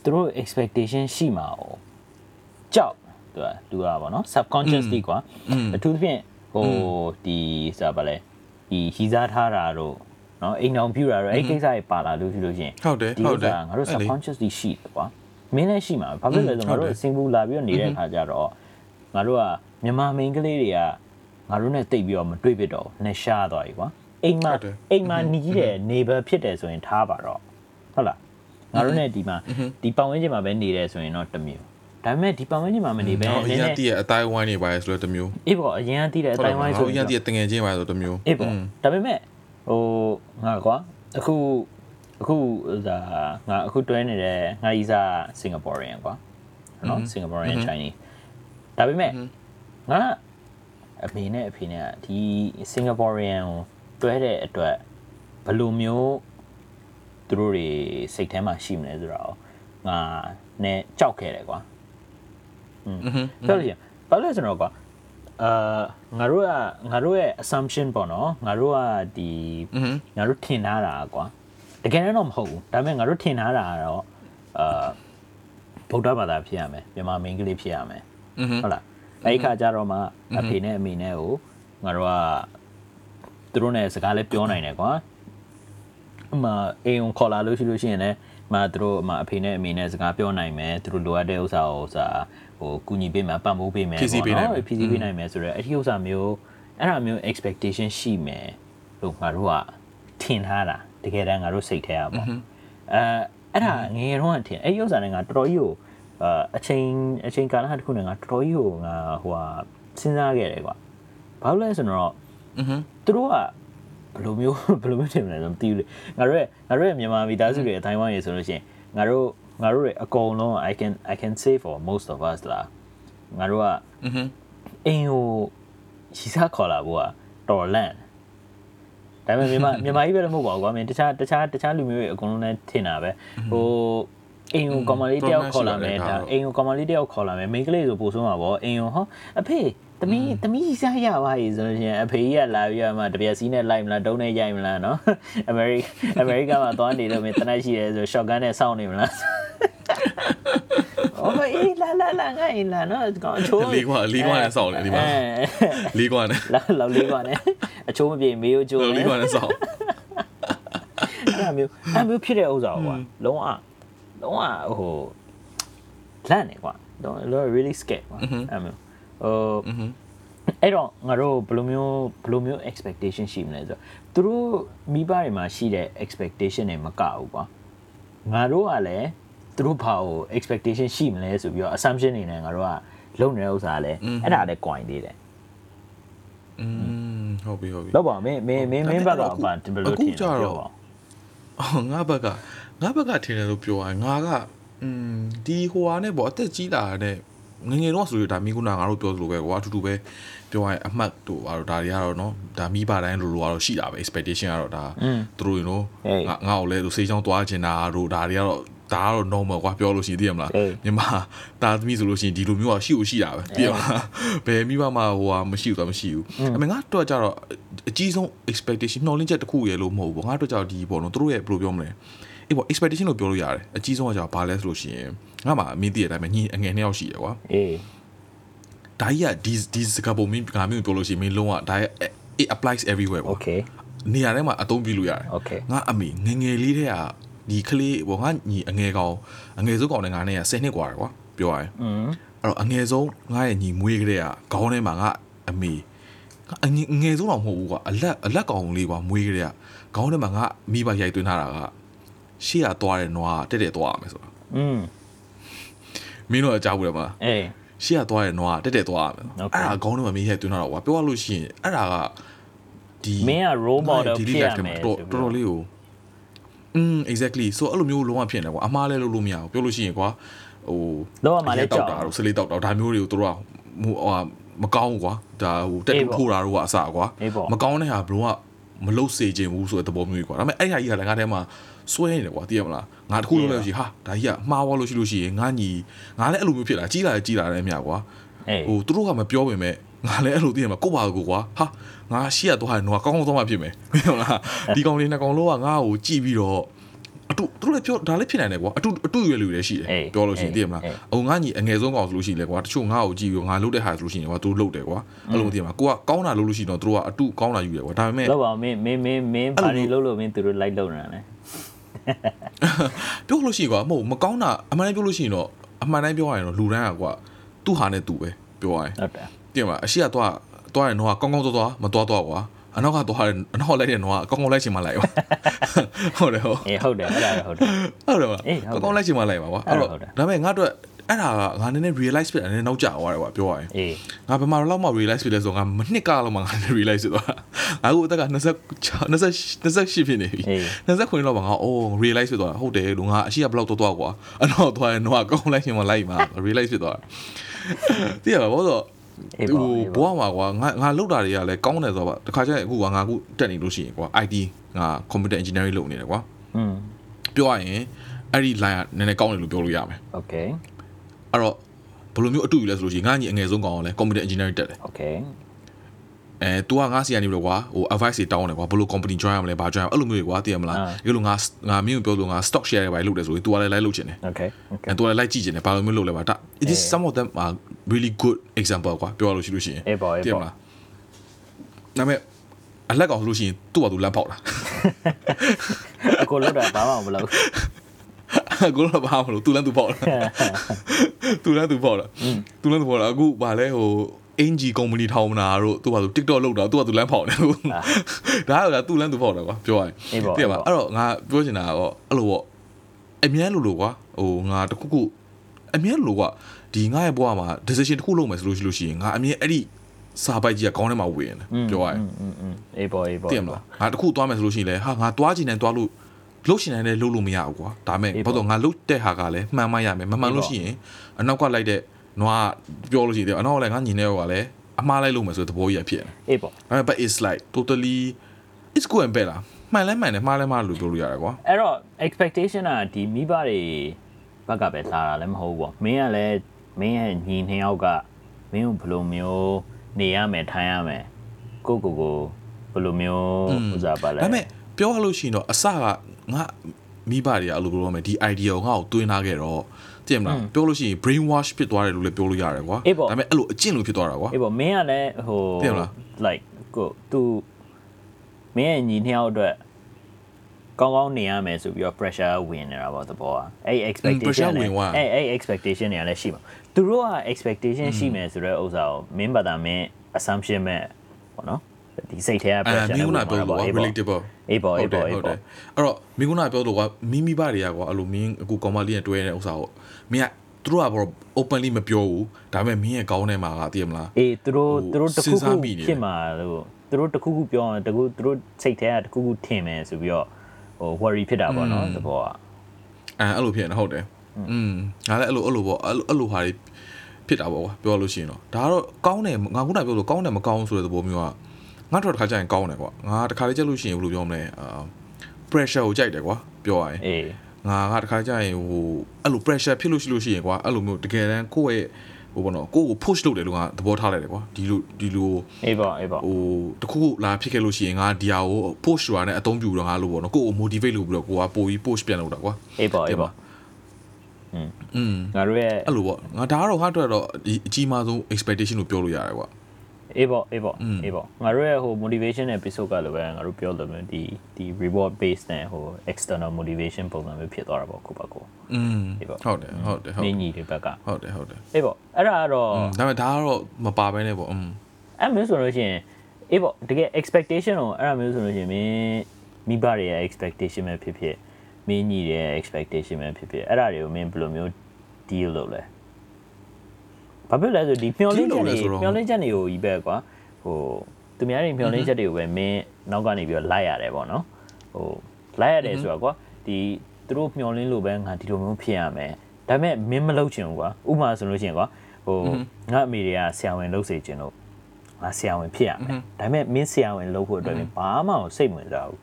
Speaker 2: သူတို့ expectation ရှိမှာ哦ကြောက်သူကလူကပေါ့နော် subconsciously ကွာအထူးသဖြင့် ဟိုဒီဆိုတာဗာလဲဒီဟီစားထားတာတို့နော်အိမ်အောင်ပြူတာတို့အဲ့ဒီကိစ္စတွေပါလာလို့ရှိလို့ရှရင်
Speaker 1: ဟုတ်တယ်
Speaker 2: ဒီ
Speaker 1: ဟု
Speaker 2: ဥ
Speaker 1: တ်
Speaker 2: စ္တ
Speaker 1: ယ်
Speaker 2: စာငါတို့
Speaker 1: အဲ့လေ
Speaker 2: subconsciously ရှိတယ်ကွာမင်းလည်းရှိမှာဘာဖြစ်လဲဆို
Speaker 1: ဟုတ်
Speaker 2: ငါတို့
Speaker 1: တယ်
Speaker 2: စင်ဘူးလာပြီးတော့နေတဲ့အခါကျတော့ငါတို့ကမြန်မာမိန်းကလေးတွေကငါတို့နဲ့တိတ်ပြီးတော့မတွေ့ဖြစ်တော့ဘူးနဲ့ရှားသွားပြီကွာအိမ်မှာ
Speaker 1: ဟုတ်တယ်
Speaker 2: အိမ်မှာနီးတဲ့ neighbor ဖြစ်တယ်ဆိုရင်ထားပါတော့ဟုတ်လားငါတို့နဲ့ဒီမှာဒီပတ်ဝန်းကျင်မှာပဲနေတယ်ဆိုရင်တော့တစ်မျိုး ဒါပေမဲ့ဒီပတ်ဝန်းကျင်မှာမနေဘဲ
Speaker 1: တော့အ
Speaker 2: နည်း
Speaker 1: ရင်
Speaker 2: နည်း
Speaker 1: တည်းရဲ့အတိုင်းဝိုင်းနေပါလေဆိုတော့တမျိုး
Speaker 2: အေးပေါ့အရင်ကတည်တဲ့အတိုင်းဝိုင်းဆို
Speaker 1: အရင်တည်းရဲ့တငယ်ချင်းပါဆိုတမျိုး
Speaker 2: အေးပေါ့ဒါပေမဲ့ဟိုငါကွာအခုအခုအခုဒါငါအခုတွဲနေတဲ့ငါကြီးစား Singaporean ကွာနော် Singaporean Chinese ဒါပေမဲ့ငါအမေနဲ့အဖေနဲ့ဒီ Singaporean ကိုတွဲတဲ့အတွက်ဘယ်လိုမျိုးသူတို့တွေစိတ်ထဲမှာရှိမလဲဆိုတော့ငါနဲ့ကြောက်ခဲ့တယ်ကွာ
Speaker 1: อืม
Speaker 2: ပြောလို့ရဘာလို့လဲဆိုတော့ကွာအာငါတို့ကငါတို့ရဲ့ assumption ပေါ့နော်ငါတို့ကဒီငါတို့ထင်ထားတာကွာတကယ်တော့မဟုတ်ဘူးဒါပေမဲ့ငါတို့ထင်ထားတာကတော့အာဗုဒ္ဓဘာသာဖြစ်ရမယ်မြန်မာမင်္ဂလိပ်ဖြစ်ရမယ်ဟုတ်လားအဲ့ခါကျတော့မှအဖေနဲ့အမေနဲ့ကိုငါတို့ကသူတို့နဲ့စကားလည်းပြောနိုင်တယ်ကွာအမအိမ်ကိုခေါ်လာလို့ရှိလို့ရှိရင်လည်းမသူတို့အမအဖေနဲ့အမေနဲ့စကားပြောနိုင်မယ်သူတို့လိုအပ်တဲ့ဥစ္စာကိုဥစ္စာ ဟိုကူညီပေးမယ်ပံ့ပိုးပေးမယ်
Speaker 1: ပေါ့နော်
Speaker 2: ဖြည့်ဆည်းပေးနိုင်မယ်ဆိုတော့အဲ့ဒီဥစ္စာမျိုးအဲ့ဒါမျိုး expectation ရှိမယ်လို့ငါတို့ကထင်ထားတာတကယ်တမ်းငါတို့စိတ်ထဲอ่ะပေါ့အဲအဲ့ဒါငယ်တော့ထင်အဲ့ဒီဥစ္စာနဲ့ငါတော်တော်ကြီးကိုအချိန်အချိန်ကာလတစ်ခုနဲ့ငါတော်တော်ကြီးကိုငါဟိုဟာစဉ်းစားခဲ့တယ်ကွာဘာလို့လဲဆိုတော့
Speaker 1: အင်း
Speaker 2: သူတို့ကဘယ်လိုမျိုးဘယ်လိုမျိုးထင်မလဲဆိုမသိဘူးလေငါတို့ရဲ့ငါတို့ရဲ့မြန်မာမိသားစုတွေအတိုင်းဝိုင်းရေဆိုလို့ရှိရင်ငါတို့ ငါတို့ရဲ့အကုန်လုံး I can I can say for most of us လာငါတို့က
Speaker 1: อืม
Speaker 2: အိမ်ကိုရီစားခေါ်လာဖို့ကတော်လန့်ဒါပေမဲ့မြန်မာမြန်မာကြီးပဲလည်းမဟုတ်ပါဘူးကွာမင်းတခြားတခြားတခြားလူမျိုးတွေအကုန်လုံးလည်းထင်တာပဲဟိုအိမ်ကိုကောင်မလေးတယောက်ခေါ်လာမယ်ဒါအိမ်ကိုကောင်မလေးတယောက်ခေါ်လာမယ်မိန်းကလေးဆိုပို့ဆုံးမှာပေါ့အိမ်ကိုဟောအဖေသမီးသမီးရီစားရပါ E ဆိုလို့ရှိရင်အဖေကြီးကလာပြီးတော့မှတပြက်စီးနဲ့လိုက်မလားတုံးနဲ့ရိုက်မလားနော်အမေရိအမေရိကန်မှာသွားနေလို့မင်းတနက်ရှိရဲဆို shotgun နဲ့စောင့်နေမလား အော်အေးလာလာလာငါအေးလာနော်ကောင်ချိုး
Speaker 1: လေးကွာလေးကွာနဲ့စောင့်လေဒီမှာ
Speaker 2: အဲ
Speaker 1: လေးကွာနဲ့
Speaker 2: လာလောက်လေးကွာနဲ့အချိုးမပြေမေးကိုချိုး
Speaker 1: လေး
Speaker 2: နေ
Speaker 1: ကွာနဲ့စောင့်
Speaker 2: အဲ့မျိုးအဲ့မျိုးဖြစ်တဲ့ဥစ္စာကွာလုံးဝလုံးဝဟိုလန့်နေကွာတော့ really scared ကွာအဲ့မျိုးဟို
Speaker 1: อืม
Speaker 2: အဲ့တော့ငါတို့ဘယ်လိုမျိုးဘယ်လိုမျိုး expectation ရှိမလဲဆိုတော့သူတို့မိဘတွေမှာရှိတဲ့ expectation တွေမကဘူးကွာငါတို့ကလည်း သူတို့ဘာကို expectation ရှိမလဲဆိုပြီးတော့ assumption တွေနဲ့ငါတို့ကလုပ်နေတဲ့ဥစ္စာကလည်းအဲ့ဒါလည်း coin သေးတယ်
Speaker 1: อืมဟုတ်ပြီဟုတ်ပြီ
Speaker 2: လောက်ပါမင်းမင်းမင်းမင်းဘက်ကဘာဘယ်လိုထင်လဲပြောပါ
Speaker 1: အော်ငါဘက်ကငါဘက်ကထင်တယ်လို့ပြောရင်ငါကอืมဒီဟိုဟာနဲ့ပေါ့အသက်ကြီးလာတဲ့ငယ်ငယ်တော့ဆိုရဒါမိကုနာငါတို့ပြောသလိုပဲကွာအတူတူပဲပြောရင်အမှတ်တို့ဟာတော့ဒါတွေကတော့နော်ဒါမိဘတိုင်းလိုလိုကတော့ရှိတာပဲ expectation ကတော့ဒါသူတို့နော်ငါငါ့ကိုလည်းသူစေးချောင်းသွားချင်တာတို့ဒါတွေကတော့ ဒါကတော့ normal ကွာပြောလို့ရှိရင်သိရမလားမြန်မာတာသမီးဆိုလို့ရှိရင်ဒီလိုမျိုးကရှိ ਉ ရှိတာပဲသိရမလားဘယ်မိဘမှဟိုဟာမရှိဘူးတော့မရှိဘူးအမေငါတော့ကြတော့အကြီးဆုံး expectation နှော်လင့်ချက်တစ်ခုရလို့မဟုတ်ဘူးငါတို့ကြတော့ဒီပေါ့နော်သူတို့ရဲ့ဘယ်လိုပြောမလဲအေးပေါ့ expectation လို့ပြောလို့ရတယ်အကြီးဆုံးကကြတော့ဘာလဲဆိုလို့ရှိရင်ငါမှအမင်းသိတဲ့အတိုင်းပဲညီအငယ်နှစ်ယောက်ရှိတယ်ကွာ
Speaker 2: အေး
Speaker 1: ဒါကြီးကဒီဒီစကားပုံမင်းငါမျိုးပြောလို့ရှိရင်မင်းလုံးဝဒါ it applies everywhere ပေါ့
Speaker 2: okay
Speaker 1: နေရာထဲမှာအသုံးပြုလို့ရတယ်
Speaker 2: okay
Speaker 1: ငါအမေငယ်ငယ်လေးတဲ့က ဒီကလေးဘောငါညီအငယ်ကောင်အငယ်ဆုံးကောင်နဲ့ငါနဲ့က10နှစ်กว่าတယ်ကွာပြောရရင်
Speaker 2: อืม
Speaker 1: အဲ့တော့အငယ်ဆုံးငါရဲ့ညီမွေးကလေးကခေါင်းထဲမှာငါအမေအငယ်အငယ်ဆုံးတော့မဟုတ်ဘူးကွာအလက်အလက်ကောင်လေးကွာမွေးကလေးကခေါင်းထဲမှာငါမိဘရိုက်သွင်းထားတာကရှေ့ကသွားတယ်နွားတက်တက်သွားရမယ်ဆိုတာ
Speaker 2: อืม
Speaker 1: မင်းတို့အကြောက်ဘူးလေမလား
Speaker 2: အေး
Speaker 1: ရှေ့ကသွားတယ်နွားတက်တက်သွားရမယ်
Speaker 2: Okay.
Speaker 1: အဲ့ဒါခေါင်းထဲမှာမင်းရိုက်သွင်းထားတာကွာပြောရလို့ရှိရင်အဲ့ဒါကဒီ
Speaker 2: မင်းက role model
Speaker 1: ဒီ
Speaker 2: ဖြစ်ရမယ်
Speaker 1: တော်တော်တော်လေးကို อืม exactly so အဲ့လိုမျိုးလုံးဝဖြစ်နေကွာအမားလဲလုပ်လို့မရဘူးပြောလို့ရှိရင်ကွာဟို
Speaker 2: လောကမှာလည်း
Speaker 1: တော
Speaker 2: ကြော
Speaker 1: က်
Speaker 2: က်
Speaker 1: တာတို့ဆလေးတောက်တာဒါမျိုးတွေကိုတို့ကဟိုဟာမကောင်းဘူးကွာဒါဟိုတက်
Speaker 2: အေး
Speaker 1: တူ
Speaker 2: ပေါ့
Speaker 1: ထိုးတာတို့ကအစကွာ
Speaker 2: အေးပေါ့
Speaker 1: မကောင်းတဲ့ဟာဘလို့ကမလုတ်စေခြင်းဘူးဆိုတဲ့သဘောမျိုးကြီးကွာဒါပေမဲ့အဲ့ဟာကြီးကလည်းငါထဲမှာစွဲနေတယ်ကွာသိရမလားငါတခုလုံးလည်းရှိဟာဒါကြီးကမှားသွားလို့ရှိလို့ရှိရင်ငါညီငါလည်းအဲ့လိုမျိုးဖြစ်လာကြီးလာကြီးလာတဲ့အမြကွာ
Speaker 2: အေး
Speaker 1: ဟိုသူတို့ကမပြောပေမဲ့ ငါလည်းအဲ့လိုသိရမှာကိုယ့်ဘာကိုကွာဟာငါရှေ့ကသွားတယ်တော့ကောင်းကောင်းသွားမှဖြစ်မယ်မဟုတ်လားဒီကောင်လေးနှစ်ကောင်လုံးကငါ့ကိုကြည့်ပြီးတော့အတူသူတို့လည်းပြောဒါလည်းဖြစ်နိုင်တယ်ကွာအတူအတူရွယ်လူတွေလည်းရှိတယ်ပြောလို့ရှိရင်သိရမလားဟိုငါညီအငယ်ဆုံးကောင်ဆိုလို့ရှိရင်လေကွာတချို့ငါ့ကိုကြည့်ပြီးငါလှုပ်တဲ့ဟာဆိုလို့ရှိရင်ကွာသူတို့လှုပ်တယ်ကွာအဲ့လိုသိရမှာကိုကကောင်းတာလှုပ်လို့ရှိရင်တော့သူတို့ကအတူကောင်းတာယူတယ်ကွာဒါပေမဲ့
Speaker 2: လောက်ပါမင်းမင်းမင်းမင်းပါရီလို့လို့မင်းသူတို့ like လုပ်နေတာလေ
Speaker 1: ပြောလို့ရှိရင်ကွာမဟုတ်မကောင်းတာအမှန်တမ်းပြောလို့ရှိရင်တော့အမှန်တမ်းပြောရရင်တော့လူတိုင်းကကွာသူ့ဟာနဲ့သူပဲပြောရရင်
Speaker 2: ဟုတ်တယ်
Speaker 1: တည်မလားအရှိကသွားသွားရင်တော့ကောင်းကောင်းသွားသွားမသွားသွားကွာအနောက်ကသွားတယ်အနောက်လိုက်တဲ့တော့ကောင်းကောင်းလိုက်ချင်မှလိုက်ပါဟုတ်တယ်ဟုတ်
Speaker 2: အေးဟုတ်တယ်အဲ့ဒါတော့ဟုတ်တယ်
Speaker 1: ဟုတ်တယ်မလား
Speaker 2: အေးဟုတ်တယ်
Speaker 1: ကောင်းကောင်းလိုက်ချင်မှလိုက်ပါကွာ
Speaker 2: အဲ့
Speaker 1: အဲ့
Speaker 2: ဒါ
Speaker 1: တော့
Speaker 2: ဟုတ်တယ်
Speaker 1: ဒါပေမဲ့ငါတို့အဲ့ဒါကငါနည်းနည်း realize ဖြစ်တယ်နည်းနည်းနောက်ကျသွားတယ်ကွာပြောရရင်
Speaker 2: အေး
Speaker 1: ငါဘယ်မှာလောက်မှ realize ဖြစ်လဲဆိုတော့ငါမနှစ်ကလောက်မှငါ realize ဖြစ်သွားတာငါအခုအသက်က20 28ဖြစ်နေပြီ
Speaker 2: အေး
Speaker 1: 29လောက်မှငါအိုး realize ဖြစ်သွားတာဟုတ်တယ်လို့ငါအရှိကဘယ်လောက်တော့တော့ကွာအနောက်သွားရင်တော့ကောင်းလိုက်ရှင်မလိုက်မှာ realize ဖြစ်သွားတာတည်ရပါဘောဆို
Speaker 2: အေး
Speaker 1: ဟို
Speaker 2: ပေါ့အေးပေါ့
Speaker 1: ဘွားမှာကွာငါငါလောက်တာတွေကလည်းကောင်းတယ်ဆိုတော့တခါကျရင်အခုကငါအခုတက်နေလို့ရှိရင်ကွာ IT ငါ computer engineering လုပ်နေတယ်ကွာ
Speaker 2: อืม
Speaker 1: ပြောရရင်အဲ့ဒီ line ကနည်းနည်းကောင်းတယ်လို့ပြောလို့ရမယ်
Speaker 2: โอเค
Speaker 1: အဲ့တော့ဘယ်လိုမျိုးအတူယူလဲဆိုလို့ရှိရင်ငါညီအငယ်ဆုံးကောင်ကလည်း computer engineering တက်တယ်
Speaker 2: โอเค
Speaker 1: အဲ तू ကငါစီကနေပြီးတော့ကွာဟို advice တွေတောင်းတယ်ကွာဘယ်လို company join ရမလဲဘာ join ရမလဲအဲ့လိုမျိုးတွေကွာသိရမလား
Speaker 2: အာ
Speaker 1: ဒီလိုငါငါမင်းကိုပြောလို့ငါ stock share တွေပါလုပ်တယ်ဆိုရင် तू ကလည်း like လုပ်ချင်တယ်
Speaker 2: โอเคโอเค
Speaker 1: အဲ तू ကလည်း like ကြည့်ချင်တယ်ဘာလိုမျိုးလုပ်လဲပါဒါ it is some of them are really good example ကွာပြောရလို့ရှိလို့ရှိရင်
Speaker 2: အေးပေါ့အေး
Speaker 1: သိရ
Speaker 2: ပေါ့
Speaker 1: မလားဒါပေမဲ့အလက်ကောင်ဆိုလို့ရှိရင်သူ့ဘာသူလမ်းပေါက်လာ
Speaker 2: အကိုလောက်တာဘာမှမလုပ်
Speaker 1: ကိုတော့ဘာမလို့သူလမ်းသူပေါက်လာသူလမ်းသူပေါက်လာသူလမ်းသူပေါက်လာအခုဗာလဲဟိုအင်ဂျီကုမ္ပဏီထောင်မနာတို့သူ့ဘာသူ TikTok လောက်တာသူ့ဘာသူလမ်းဖောက်နေလို့ဒါကသူ့လမ်းသူဖောက်တာကွာပြောရရင်
Speaker 2: အေးပေါ့
Speaker 1: သိရပါအဲ့တော့ငါပြောချင်တာကတော့အဲ့လိုပေါ့အမြဲလို့လို့ကွာဟိုငါတခုခုအမြဲလို့ကွာ ဒီငါ့ရဲ့ဘဝမှာ decision တစ်ခုလုပ်မယ်ဆိုလို့ရှိလို့ရှိရင်ငါအမြင်အဲ့ဒီစာပိုက်ကြီးကခေါင်းထဲမှာဝင်တယ်ပြောရရင်
Speaker 2: အေးပေါ်အေးပေါ်
Speaker 1: တင်မလားငါတစ်ခုသွားမယ်ဆိုလို့ရှိရင်လည်းဟာငါသွားချင်တယ်သွားလို့လုတ်ရှင်နိုင်လည်းလုတ်လို့မရဘူးကွာဒါမဲ့ဘာလို့ငါလုတ်တဲ့ဟာကလည်းမှန်မှရမယ်မမှန်လို့ရှိရင်အနောက်ကလိုက်တဲ့နွားပြောလို့ရှိရင်အနောက်ကလည်းငါညင်တဲ့ဟောကလည်းအမှားလိုက်လို့မယ်ဆိုတဲ့သဘောကြီးဖြစ်နေ
Speaker 2: အေးပေါ့
Speaker 1: ဒါပေမဲ့ but it's like totally it's good and bad လားမှန်လဲမှန်တယ်မှားလဲမှားလို့ပြောလို့ရတာကွာ
Speaker 2: အဲ့တော့ expectation ကဒီမိဘတွေဘက်ကပဲလာတာလည်းမဟုတ်ဘူးပေါ့မင်းကလည်း မင်းရဲ့ညီနှစ်ယောက်ကမင်းကိုဘယ်လိုမျိုးနေရမယ်ထိုင်ရမယ်ကိုကိုကိုဘယ်လိုမျိုးဥစားပါလဲ
Speaker 1: ဒါပေမဲ့ပြောရလို့ရှိရင်တော့အစကငါမိဘတွေကအဲ့လိုပြောရမယ်ဒီ idea ကိုငါ့ကိုတွင်းထားခဲ့တော့သိရမလားပြောလို့ရှိရင် brain wash ဖြစ်သွားတယ်လို့လည်းပြောလို့ရတယ်ကွာ
Speaker 2: အေးပေါ့
Speaker 1: ဒါပေမဲ့အဲ့လိုအကျင့်လို့ဖြစ်သွားတာကွာ
Speaker 2: အေးပေါ့မင်းကလည်းဟို
Speaker 1: သိရမလား
Speaker 2: like ကိုသူမင်းရဲ့ညီနှစ်ယောက်အတွက်ကောင်းကောင်းနေရမယ်ဆိုပြီးတော့ pressure ဝင်နေတာပေါ့သဘောอ่ะအဲ့ expectation
Speaker 1: pressure
Speaker 2: နဲ့
Speaker 1: ဝင်သွား
Speaker 2: အဲ့အဲ့ expectation တွေကလည်းရှိမှာ သူတို့က expectation ရှိမယ်ဆိုတော့ဥစ္စာကိုမင်းဘာသာမင်း assumption မဲ့ပေါ့နော်ဒီစိတ်ထဲက
Speaker 1: အဲ
Speaker 2: pressure
Speaker 1: မင်းက
Speaker 2: နဲ့
Speaker 1: ပြောလို့ကွာ
Speaker 2: အေးပေါ့
Speaker 1: relatable
Speaker 2: အေးပေါ့အေးပေါ့
Speaker 1: ဟု
Speaker 2: အေး
Speaker 1: တ်တယ်
Speaker 2: ပေါ့
Speaker 1: အဲ့တော့မင်းကပြောလို့ကွာမိမိဘတွေကကွာအဲ့လိုမင်းအခုကောင်မလေးနဲ့တွဲနေတဲ့ဥစ္စာကိုမင်းကသူတို့ကဘော openly မပြောဘူးဒါပေမဲ့မင်းရဲ့ကောင်းထဲမှာကသိရမလား
Speaker 2: အေးသူတို့
Speaker 1: ဟို
Speaker 2: သူတို့တ
Speaker 1: စဉ်း
Speaker 2: ခု
Speaker 1: စား
Speaker 2: ခု
Speaker 1: မိနေတယ်
Speaker 2: ဖြစ်မှာလို့သူတို့တခုခုပြောရင်တခုသူတို့စိတ်ထဲကတခုခုထင်မယ်ဆိုပြီးတော့ဟို worry ဖြစ်တာပေါ့နော်သဘောอ่ะ
Speaker 1: အဲအဲ့လိုဖြစ်နေဟုတ်တယ် อืมငါလည်းအဲ့လိုအဲ့လိုပေါ့အဲ့လိုအဲ့လိုဟာတွေဖြစ်တာပေါ့ကွာပြောလို့ရှိရင်တော့ဒါကတော့ကောင်းတယ်ငါခုနပြောလို့ကောင်းတယ်မကောင်းဆိုတဲ့သဘောမျိုးကငါတို့တစ်ခါကျရင်ကောင်းတယ်ကွာငါတစ်ခါလေးကြက်လို့ရှိရင်ဘယ်လိုပြောမလဲအာ pressure ကိုကြိုက်တယ်ကွာပြောရရင်
Speaker 2: အေး
Speaker 1: ငါကတခါကျရင်ဟိုအဲ့လို pressure ဖြစ်လို့ရှိလို့ရှိရင်ကွာအဲ့လိုမျိုးတကယ်တမ်းကိုယ့်ရဲ့ဟိုဘောနော်ကိုယ့်ကို push လုပ်တယ်လို့ငါသဘောထားလိုက်တယ်ကွာဒီလိုဒီလို
Speaker 2: အေးပေါ့အေးပေါ့
Speaker 1: ဟိုတခုခုလာဖြစ်ခဲ့လို့ရှိရင်ငါဒီဟာကို push ဆိုတာနဲ့အသုံးပြုတော့ငါလို့ပေါ့နော်ကိုယ့်ကို motivate လုပ်ပြီးတော့ကိုကပိုပြီး push ပြန်လုပ်တာကွာ
Speaker 2: အေးပေါ့အေးပေါ့
Speaker 1: อืม
Speaker 2: ငါတို့ရဲ့
Speaker 1: အဲ့လိုပေါ့ငါဒါကတော့ငါအတွက်တော့ဒီအကြီးမားဆုံး expectation လို့ပြောလို့ရတယ်ကွာ
Speaker 2: အေးပေါ့အေးပေါ့အေးပေါ့ငါတို့ရဲ့ဟို motivation episode ကလည်းပဲငါတို့ပြောလို့မျိုးဒီဒီ reward based နဲ့ဟို external motivation ပုံစံမျိုးဖြစ်သွားတာပေါ့ခုပါကို
Speaker 1: อืม
Speaker 2: အေးပေါ့
Speaker 1: ဟုတ်တယ်ဟုတ်တယ်ဟုတ်
Speaker 2: မ
Speaker 1: တယ်
Speaker 2: င်းညီတွေဘက်က
Speaker 1: ဟုတ်တယ်ဟုတ်တယ်
Speaker 2: အေးပေါ့အဲ့ဒါကတော့
Speaker 1: อืมဒါပေမဲ့ဒါကတော့မပါဘဲနဲ့ပေါ့อืม
Speaker 2: အဲ့မျိုးဆိုလို့ရှိရင်အေးပေါ့တကယ် expectation ကိုအဲ့ဒါမျိုးဆိုလို့ရှိရင်မင်းမိဘတွေရဲ့ expectation ပဲဖြစ်ဖြစ် မင်းညီတွေရဲ့ expectation ပဲဖြစ်ဖြစ်အဲ့ဒါတွေကိုမင်းဘယ်လိုမျိုး deal လုပ်လဲဘာဖြစ်လဲဆိုဒီမျောလင်းချက်တွေမျောလင်းချက်တွေကိုကြီးပဲကွာဟိုသူများတွေမျောလင်းချက်တွေကိုပဲမင်းနောက်ကနေပြီးတော့လိုက်ရတယ်ပေါ့နော်ဟိုလိုက်ရတယ်ဆိုတာကွာဒီသူတို့မျောလင်းလို့ပဲငါဒီလိုမျိုးဖြစ်ရမယ်ဒါပေမဲ့မင်းမလုပ်ချင်ဘူးကွာဥပမာဆိုလို့ရှိရင်ကွာဟိုငါအမေတွေကဆရာဝန်လုပ်စေချင်လို့ငါဆရာဝန်ဖြစ်ရမယ်ဒါပေမဲ့မင်းဆရာဝန်လုပ်ဖို့အတွက်မင်းဘာမှကိုစိတ်ဝင်စားဘူး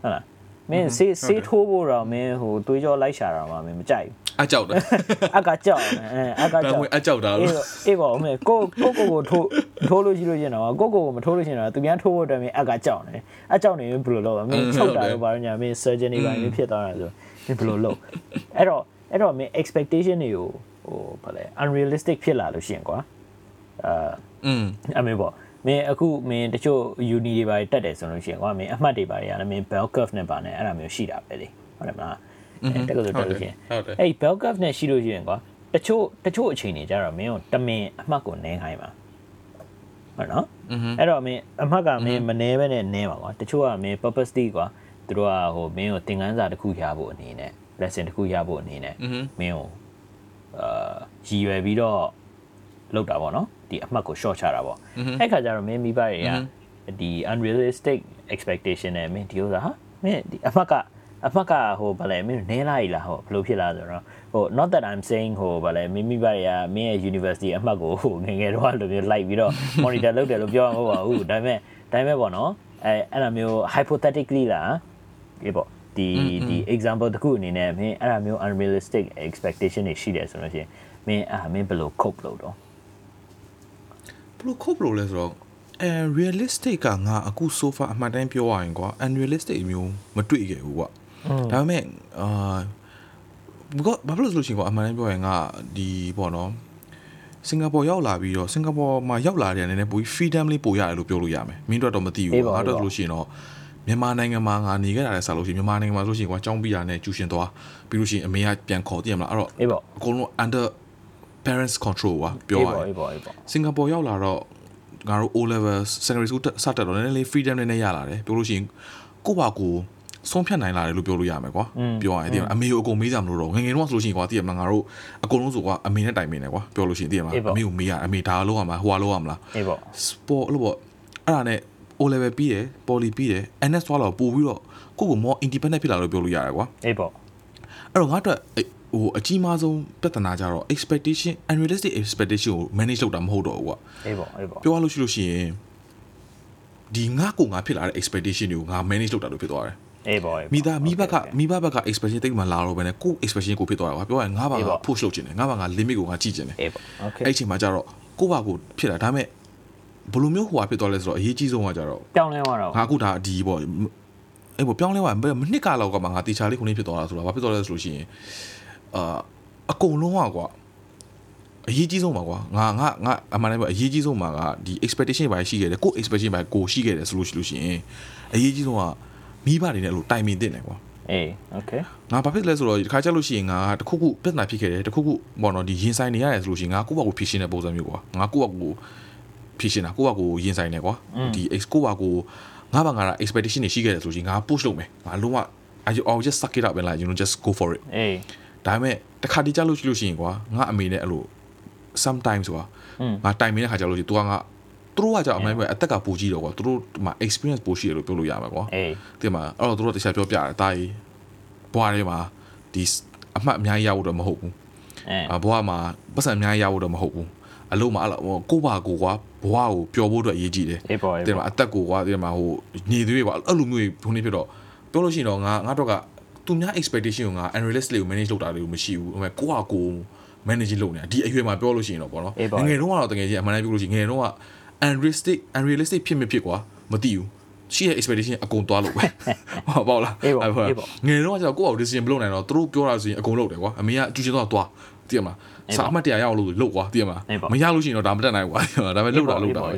Speaker 2: ဟုတ်လား မင်းစေးစေးထိုးဖို့တော့မင်းဟိုတွေးကြောလိုက်ရှာတာမှမင်းမကြိုက်
Speaker 1: အကြောက်တယ်
Speaker 2: ဘူးအကကြောက်အဲအက
Speaker 1: ဒါ
Speaker 2: ကြောက်
Speaker 1: မှအကြောက်တာ
Speaker 2: အေး
Speaker 1: လို့
Speaker 2: အေးပါဦးမေကိုကိုကိုကိုထိုးထိုးလို့ရှိလို့ရှင်တော့ကိုကိုကိုမထိုးလို့ရှင်တော့သူများထိုးဖို့အတွက်မင်းအကကြောက်နေအကြောက်နေရင်ဘယ်လိုလုပ်မင်းချုပ်တာလို့ပါတော့ညာမင်း surgeon တွေပါမင်းဖြစ်သွားတာဆိုမင်းဘယ်လိုလုပ်အဲ့တော့အဲ့တော့မင်း expectation တွေကိုဟိုဗာလဲ unrealistic ဖြစ်လာလို့ရှင်ကွာအာ
Speaker 1: อืม
Speaker 2: အမေပေါ့ မင်းအခုမင်းတချို့ uni တွေပါတက်တယ်ဆိုလို့ရှိရင်ကွာမင်းအမှတ်တွေပါတွေကလည်းမင်း bell curve နဲ့ပါနဲ့အဲ့ဒါမျိုးရှိတာပဲလေဟုတ်တယ်မလားတက်ကလို့တက်လို့ရှိရင်အဲ့ bell curve နဲ့ရှိလို့ရှိရင်ကွာတချို့တချို့အချိန်တွေကျတော့မင်းကိုတမင်အမှတ်ကိုနည်းခိုင်းပါဟုတ်နော်အဲ့တော့မင်းအမှတ်ကမင်းမနည်းပဲနဲ့နည်းပါကွာတချို့ကမင်း purposely ကွာသူတို့ကဟိုမင်းကိုသင်ခန်းစာတစ်ခုရဖို့အနေနဲ့ lesson တစ်ခုရဖို့အနေနဲ့မင်းကိုအာရည်ရွယ်ပြီးတော့လောက်တာပေါ့နော် ဒီအမှတ်ကို short ချတာပေါ့အဲ့ခါကျတော့မင်းမိဘတွေကဒီ unrealistic expectation နဲ့မင်းဒီဥစ္စာဟာမင်းဒီအမှတ်ကအမှတ်ကဟိုဗလဲမင်းနဲလာ E လားဟိုဘယ်လိုဖြစ်လာဆိုတော့ဟို not that i'm saying ဟိုဗလဲမင်းမိဘတွေကမင်းရဲ့ university အမှတ်ကိုဟိုငယ်ငယ်တော့လိုမျိုးလိုက်ပြီးတော့ monitor လုပ်တယ်လို့ပြောမှာမဟုတ်ပါဘူးဒါပေမဲ့ဒါပေမဲ့ပေါ့နော်အဲအဲ့လိုမျိုး hypothetically လားဒီပေါ့ဒီဒီ example တစ်ခုအနေနဲ့မင်းအဲ့လိုမျိုး unrealistic expectation တွေရှိတယ်ဆိုလို့ရှိရင်မင်းအာမင်းဘယ်လို cope လုပ်တော့
Speaker 1: ဘလို့ခုတ်ဘလို့လဲဆိုတော့အဲ realistic ကငါအခု so far အမှန်တမ်းပြောရရင်ကွာ unrealistic မျိုးမတွေ့ခဲ့ဘူးကွာဒါပေမဲ့အာဘာဘာလို့ဆိုလို့ရှိရင်ကွာအမှန်တမ်းပြောရင်ငါဒီပေါ့နော်စင်ကာပူရောက်လာပြီးတော့စင်ကာပူမှာရောက်လာတဲ့အနေနဲ့ပိုပြီး freedom လေးပိုရတယ်လို့ပြောလို့ရမယ်မင်းတို့တော့မသိဘူးငါတို့ဆိုလို့ရှိရင်တော့မြန်မာနိုင်ငံမှာငါနေခဲ့တာလည်းဆက်လို့ရှိရင်မြန်မာနိုင်ငံမှာဆိုလို့ရှိရင်ကွာចောင်းပြီးတာနဲ့ကျူရှင်သွားပြီးလို့ရှိရင်အမေကပြန်ခေါ်တည်ရမလားအဲ့တော့
Speaker 2: အေးပေါ့
Speaker 1: အကုန်လုံး under parents control ပါပြောရရင်
Speaker 2: အေးပေါ့အေးပေါ့
Speaker 1: စင်ကာပူရောက်လာတော့ငါတို့ O level secondary school စတက်တော့နည်းနည်းလေး freedom နဲ့ရလာတယ်ပြောလို့ရှိရင်ကိုယ့်ဘာကိုယ်ဆုံးဖြတ်နိုင်လာတယ်လို့ပြောလို့ရမယ်ကွာပြောရရင်ဒီအမေကိုအကုန်မေးကြမလို့တော့ငငယ်တော့ဆိုလို့ရှိရင်ကွာတည်ရမလားငါတို့အကုန်လုံးဆိုကွာအမေနဲ့တိုင်ပင်တယ်ကွာပြောလို့ရှိရင်တည်ရမလားအမေကိုမေးရအမေဒါလောက်ရမှာဟိုကလောက်ရမလား
Speaker 2: အေးပေါ့
Speaker 1: sport လို့ပေါ့အဲ့ဒါနဲ့ O level ပြီးတယ် poly ပြီးတယ် NS သွားတော့ပို့ပြီးတော့ကိုယ့်ကို more independent ဖြစ်လာလို့ပြောလို့ရတယ်ကွာ
Speaker 2: အေးပေါ့
Speaker 1: အဲ့တော့ငါတို့ ဟိုအကြီးမားဆုံးပြဿနာကြတော့ expectation unrealistic expectation ကို manage လုပ်တာမဟုတ်တော့ဘူးကွာ
Speaker 2: အေးပေါ့အေးပေါ့
Speaker 1: ပြောရလို့ရှိလို့ရှိရင်ဒီငါကိုငါဖြစ်လာတဲ့ expectation တွေကိုငါ manage လုပ်တာလို့ဖြစ်သွားတယ်
Speaker 2: အေးပေါ့
Speaker 1: မိသားမိဘကမိဘဘက်က expression တိတ်မှလာတော့ပဲねကို expression ကိုဖြစ်သွားတာကွာပြောရရင်ငါဘာက push လုပ်ခြင်းတယ်ငါဘာက limit ကိုငါကြည့်ခြင်းတယ်
Speaker 2: အေးပေါ့ okay
Speaker 1: အဲ့ချိန်မှာကြတော့ကိုဘာကိုဖြစ်လာဒါပေမဲ့ဘလိုမျိုးဟိုဟာဖြစ်သွားလဲဆိုတော့အရေးကြီးဆုံးကကြတော့
Speaker 2: ပြောင်းလဲသွားတော့
Speaker 1: ငါအခုဒါဒီပေါ့အဲ့ပေါ့ပြောင်းလဲသွားမနှစ်ကလောက်ကမှငါတေချာလေးခုနေဖြစ်သွားတာဆိုတော့ဘာဖြစ်သွားလဲဆိုလို့ရှိရင် အာအကုန်လုံးကွာအရေးကြီးဆုံးပါကွာငါငါငါအမှန်တမ်းပြောအရေးကြီးဆုံးပါကဒီ expectation ပိုင်းရှိခဲ့တယ်ကို expectation ပိုင်းကိုရှိခဲ့တယ်ဆိုလို့ရှိလို့ရှိရင်အရေးကြီးဆုံးကမိဘတွေနဲ့အဲ့လိုတိုင်ပင်တင်တယ်ကွာ
Speaker 2: အေး okay
Speaker 1: ငါဘာဖြစ်လဲဆိုတော့ဒီခါကျလို့ရှိရင်ငါတခုခုပြဿနာဖြစ်ခဲ့တယ်တခုခုပေါ့နော်ဒီရင်ဆိုင်နေရတယ်ဆိုလို့ရှိရင်ငါကိုယ့်ဘာကိုဖြေရှင်းတဲ့ပုံစံမျိုးကွာငါကိုယ့်ဘာကိုဖြေရှင်းတာကိုယ့်ဘာကိုရင်ဆိုင်နေကွာဒီ ex ကိုယ့်ဘာကိုငါဘာငါတာ expectation တွေရှိခဲ့တယ်ဆိုလို့ရှိရင်ငါ push လုပ်မယ်ငါလုံးဝ I I'll just suck it up and like you know just go for it
Speaker 2: အေး
Speaker 1: ဒါပေမဲ့တခါတည်းကြလို့ရှိလို့ရှိရင်ကွာငါအမေနဲ့အဲ့လို sometimes ကွာငါတိုင်မင်းတဲ့ခါကြလို့ရှိရင် तू ကငါသူတို့ကကြောက်အမှန်ပဲအသက်ကပိုကြီးတော့ကွာသူတို့ဒီမှာ experience ပိုရှိတယ်လို့ပြောလို့ရမှာကွာ
Speaker 2: အေး
Speaker 1: ဒီမှာအဲ့တော့သူတို့တခြားပြောပြတယ်တာကြီးဘွားထဲမှာဒီအမှတ်အများကြီးရဖို့တော့မဟုတ်ဘူး
Speaker 2: အဲ
Speaker 1: အဘွားမှာပတ်စံအများကြီးရဖို့တော့မဟုတ်ဘူးအလုံးမှာအဲ့လိုကိုဘာကိုကွာဘွားကိုပျော်ဖို့အတွက်အရေးကြီးတယ်
Speaker 2: အေးပေါ့အေး
Speaker 1: ဒီမှာ
Speaker 2: ပေါ့
Speaker 1: အသက်ကိုကွာဒီမှာဟိုညီသွေးကွာအဲ့လိုမျိုးဘုန်းကြီးဖြစ်တော့ပြောလို့ရှိရင်တော့ငါငါတော့က သူများ expectation ကိုငါ unrealistic ကို manage လုပ်တာတွေကိုမရှိဘူးဟိုမဲ့ကိုဟာကို manage လုပ်နေတာဒီအရွယ်မှာပြောလို့ရှိရင်တော့ပေါ့နော်ငယ်တုန်းကတော့တကယ်ကြီးအမှန်တမ်းပြောလို့ရှိရင်ငယ်တုန်းက unrealistic unrealistic ဖြစ်မဖြစ်ကွာမသိဘူးရှိရဲ့ expectation အကုန်သွားလို့ပဲဟုတ်ပါလားငယ်တုန်းကကျတော့ကိုယ့်အောင် decision မလုပ်နိုင်တော့သူတို့ပြောတာဆိုရင်အကုန်လုပ်တယ်ကွာအမေကအကျူချင်းတော့သွားသိရမလားစာအမှတ်တရရအောင်လို့လုပ်ကွာသိရမလားမရလို့ရှိရင်တော့ဒါမတက်နိုင်ဘူးကွာဒါပေမဲ့လုပ်တာလုပ်တာပဲ